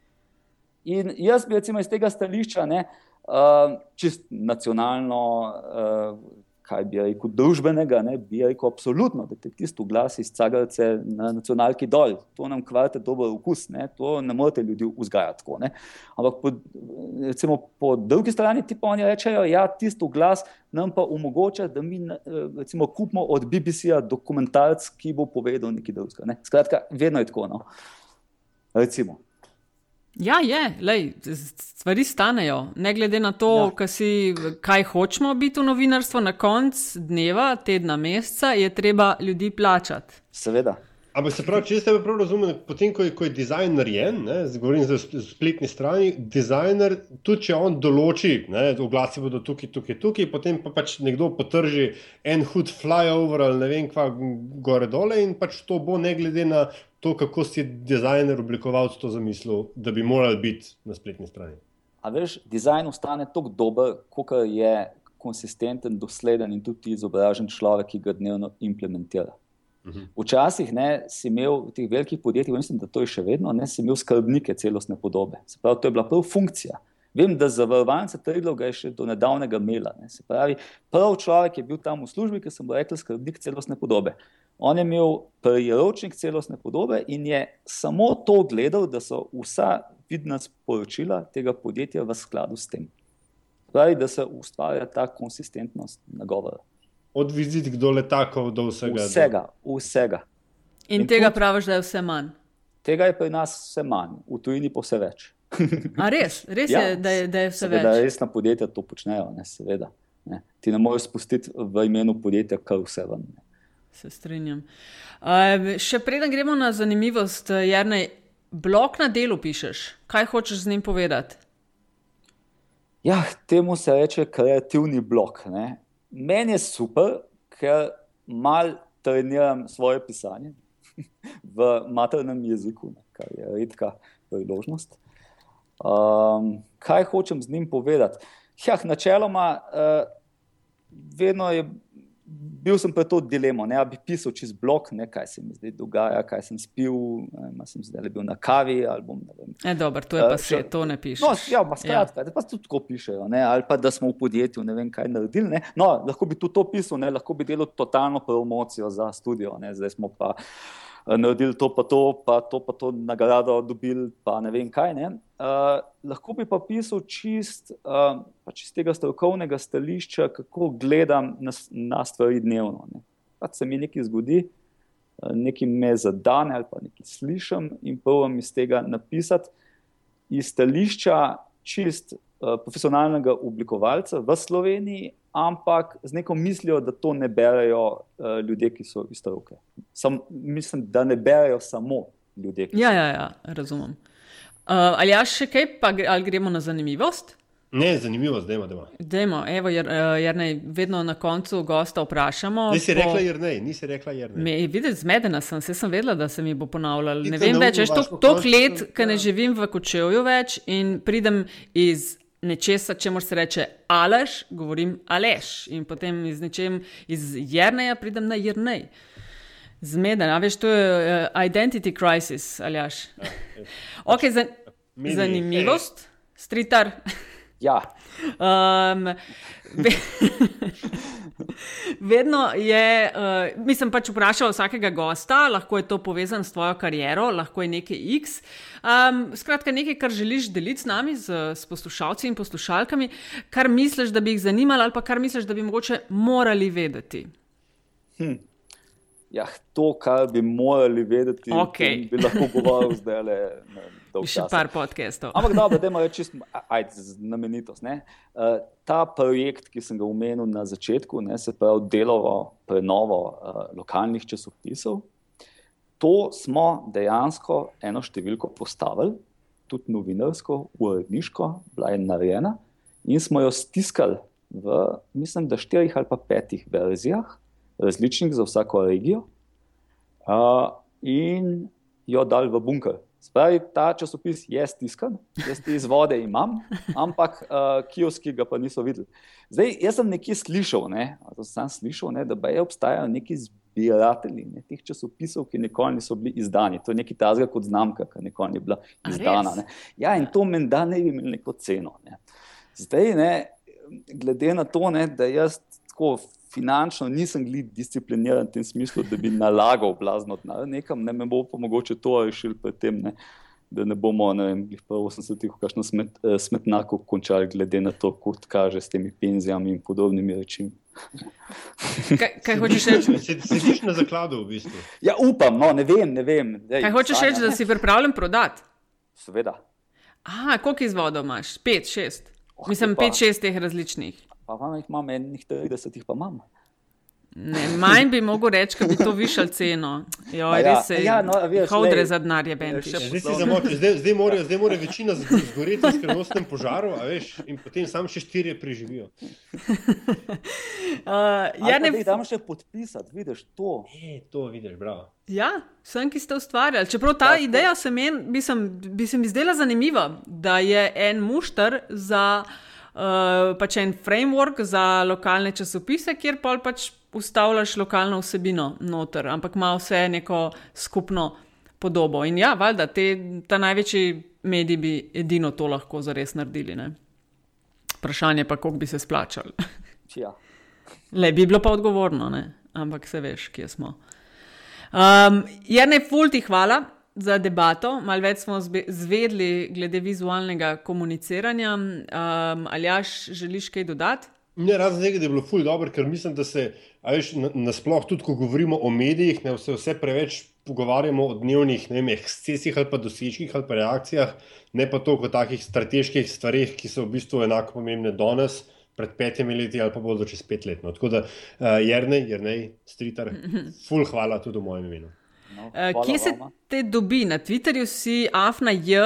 In jaz bi recimo iz tega stališča, ne, uh, čist nacionalno, uh, kaj bi rekel, družbenega, ne, bi rekel, absolutno, da te tisto glas iz Cagalce na nacionalki dol, to nam kvarte dober okus, ne, to ne morete ljudi vzgajati tako. Ne. Ampak po, recimo, po drugi strani ti pa oni rečejo, ja, tisto glas nam pa omogoča, da mi recimo kupimo od BBC-ja dokumentarc, ki bo povedal nekaj drugega. Ne. Skratka, vedno je tako. No. Recimo. Ja, je, Lej, stvari stanejo. Ne glede na to, ja. kaj, si, kaj hočemo biti v novinarstvu, na koncu dneva, tedna, meseca, je treba ljudi plačati. Seveda. Ampak se pravi, če ste prav razumeli, potem, ko je, ko je dizajn narejen, govorim za spletni strani, dizajner, tudi če on določi, ne, oglasi bodo tukaj, tukaj, tukaj, potem pa pač nekdo potrži en hud flyover ali ne vem, kva gore dole in pač to bo ne glede na to, kako si dizajner oblikoval to zamisel, da bi moral biti na spletni strani. A veš, dizajn ostane tako dober, kot je konsistenten, dosleden in tudi izobražen človek, ki ga dnevno implementira. Mhm. Včasih ne, si imel v teh velikih podjetjih, mislim, da to je še vedno, ne, si imel skrbnike celostne podobe. Se pravi, to je bila prva funkcija. Vem, da za varovalnice Trilog je še do nedavnega imela. Se pravi, prvi človek je bil tam v službi, ki sem mu rekel, skrbnik celostne podobe. On je imel priročnik celostne podobe in je samo to gledal, da so vsa vidna sporočila tega podjetja v skladu s tem. Pravi, da se ustvarja ta konsistentnost nagovora. Od vizit do letakov, do vsega. Vsega, vsega. In, In tega tudi, praviš, da je vse manj. Tega je pri nas vse manj, v tujini pa vse več. A res, res ja, je, da je, da je vse seveda, več. Resna podjetja to počnejo, ne, seveda. Ne. Ti ne moreš spustiti v imenu podjetja, kar vse ven. Ne. Se strinjam. Uh, še preden gremo na zanimivost, Jarnej, blok na delu pišeš. Kaj hočeš z njim povedati? Ja, temu se reče kreativni blok. Ne meni je super, ker mal treniram svoje pisanje v maternem jeziku, ne, kar je redka priložnost. Um, kaj hočem z njim povedati? Ja, načeloma, uh, vedno je bil sem pred to dilemo, da bi pisal čez blok, ne, kaj se mi zdaj dogaja, kaj sem spil, ali sem zdaj bil na kavi. Bom, e, dobro, to je pa vse, uh, to ne pišeš. No, ja, pa skratka, ja. pa tudi tako pišejo, ne, ali pa da smo v podjetju, ne vem kaj naredili. Ne. No, lahko bi tudi to pisal, ne, lahko bi delal totalno promocijo za studio, ne, zdaj smo pa. Eh, naredili to, pa to, pa to, pa to nagrado dobili, pa ne vem kaj. Ne. Uh, lahko bi pa pisal čist, uh, pač iz tega strokovnega stališča, kako gledam na, na stvari dnevno. Ne. Pač se mi nekaj zgodi, uh, nekaj me zadane ali pa nekaj slišim in pravim iz tega napisati. Iz stališča čist uh, profesionalnega oblikovalca v Sloveniji ampak z neko mislijo, da to ne berajo uh, ljudje, ki so iz stroke. Mislim, da ne berajo samo ljudje. Ja, ja, ja, razumem. Uh, ali ja še kaj, pa ali gremo na zanimivost? Ne, zanimivo, zdaj imamo. Dajmo, evo, jer, eh, Jernej, vedno na koncu gosta vprašamo. Nisi po... rekla, Jernej, nisi rekla, Jernej. Me, videti, zmedena sem, se sem vedela, da se mi bo ponavljalo. Ne vem več, veš, toliko let, ker ne živim v kočevju več in pridem iz nečesa, če moraš reči alež, govorim alež. In potem iz nečem iz jrneja pridem na jrnej. Zmeden, a veš, to je uh, identity crisis, aljaš. Ja, ok, zan zanimivost, stritar. Ja. Um, vedno je, uh, mislim, pač vprašal vsakega gosta, lahko je to povezano s tvojo kariero, lahko je nekaj X. Um, skratka, nekaj, kar želiš deliti z nami, z, z poslušalci in poslušalkami, kar misliš, da bi jih zanimalo, ali pa kar misliš, da bi mogoče morali vedeti. Hm. Ja, to, kar bi morali vedeti, okay. bi lahko govoril zdaj le. Še par podcastov. Ampak dobro, da imajo čisto znamenitost. Uh, ta projekt, ki sem ga omenil na začetku, ne, se pravi delovo prenovo uh, lokalnih časopisov, to smo dejansko eno številko postavili, tudi novinarsko, uredniško, bila je narejena in smo jo stiskali v, mislim, da štirih ali pa petih verzijah, različnih za vsako regijo, uh, in jo dali v bunker. Spravi, ta časopis je stiskan, jaz te izvode imam, ampak uh, kioski ga pa niso videli. Zdaj, jaz sem nekje slišal, ne, sem slišal ne, da je obstajalo neki zbiratelji ne, teh časopisov, ki nikoli niso bili izdani. To je nekaj tazga kot znamka, ki nikoli ni bila izdana. Ne. Ja, in to menda ne bi imeli neko ceno. Ne. Zdaj, ne, glede na to, ne, da jaz tako finančno nisem bil discipliniran v tem smislu, da bi nalagal blazno nekam, ne me bo pa mogoče to rešil pred tem. Ne. Da ne bomo, ne vem, se tiho, kakšno smet, eh, smetnako končali, glede na to, kot kaže s temi penzijami in podobnimi rečimi. Kaj, kaj hočeš reči? Sediš na zakladu, v bistvu. Ja, upam, no, ne vem, ne vem. Dej, kaj hočeš reči, da si pripravljen prodati? Seveda. Aha, koliko izvodov imaš? Pet, šest. Oh, Mislim, pa. pet, šest teh različnih. Pa vam jih imam enih 30, jih pa imam. Ne, manj bi mogel reči, da bi to višal ceno. Jo, Ma ja, res je. ja, no, a veš, Hodre lej, za denar je še Zdaj zdaj, morajo, zdaj morajo večina zg- zgoreti v skrivnostnem požaru, a veš, in potem samo še štirje preživijo. Uh, ja, ne, ne, tam še podpisati, vidiš to. E, to vidiš, bravo. ja, sem, ki ste ustvarjali. Čeprav ta Tako. ideja se, men, bi, sem, bi se mi zdela zanimiva, da je en mušter za uh, pač en framework za lokalne časopise, kjer pa pač ustavljaš lokalno vsebino noter, ampak ima vse neko skupno podobo. In ja, valjda, te, ta največji mediji bi edino to lahko zares naredili. Ne? Vprašanje pa, koliko bi se splačali. Ja. Le bi bilo pa odgovorno, ne? ampak se veš, kje smo. Um, Jrnej, ful ti hvala za debato. Mal več smo zvedli glede vizualnega komuniciranja. Um, ali jaš želiš kaj dodati? Ne, razen tega, da je bilo ful dobro, ker mislim, da se veš, na- nasploh tudi, ko govorimo o medijih, ne se vse preveč pogovarjamo o dnevnih ne vem, ekscesih ali pa dosežkih ali pa reakcijah, ne pa toliko o takih strateških stvarih, ki so v bistvu enako pomembne danes, pred petimi leti ali pa bodo čez pet let. No. Tako da, uh, Jrnej, Jrnej, Stritar, ful hvala tudi v mojem imenu. No, Uh, hvala kje se vama. te dobi? Na Twitterju si afna j,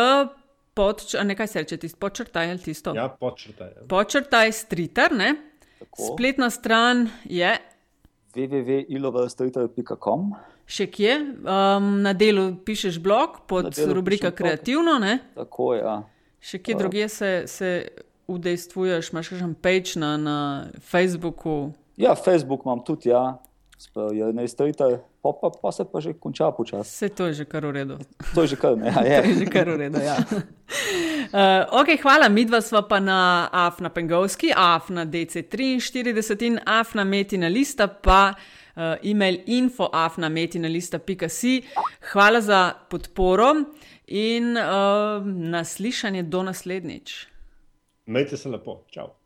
pod, ne kaj se reče, tisto počrtaj ali tisto. Ja, podčrtaj. Ja. Počrtaj stritar, ne? Tako. Spletna stran je www.ilovelstoiter.com še kje. Um, na delu pišeš blog pod rubrika. Kreativno, ne? Tako je. Ja. Še kje drugje se, se udejstvuješ, imaš kakšen page na, na Facebooku. ja, Facebook imam tudi, ja, je ne stoiter, pa, pa, pa se pa že konča počasi. Vse to je že kar v redu. To je že kar ne. Ja, To je je. že kar v redu, ja. Uh, ok, hvala, midva sva pa na Afna Pengovski, Afna DC43 in Afna Metina lista, pa uh, e-mail info afna metina lista.si. Hvala za podporo in uh, naslišanje do naslednjič. Majte se lepo, čau.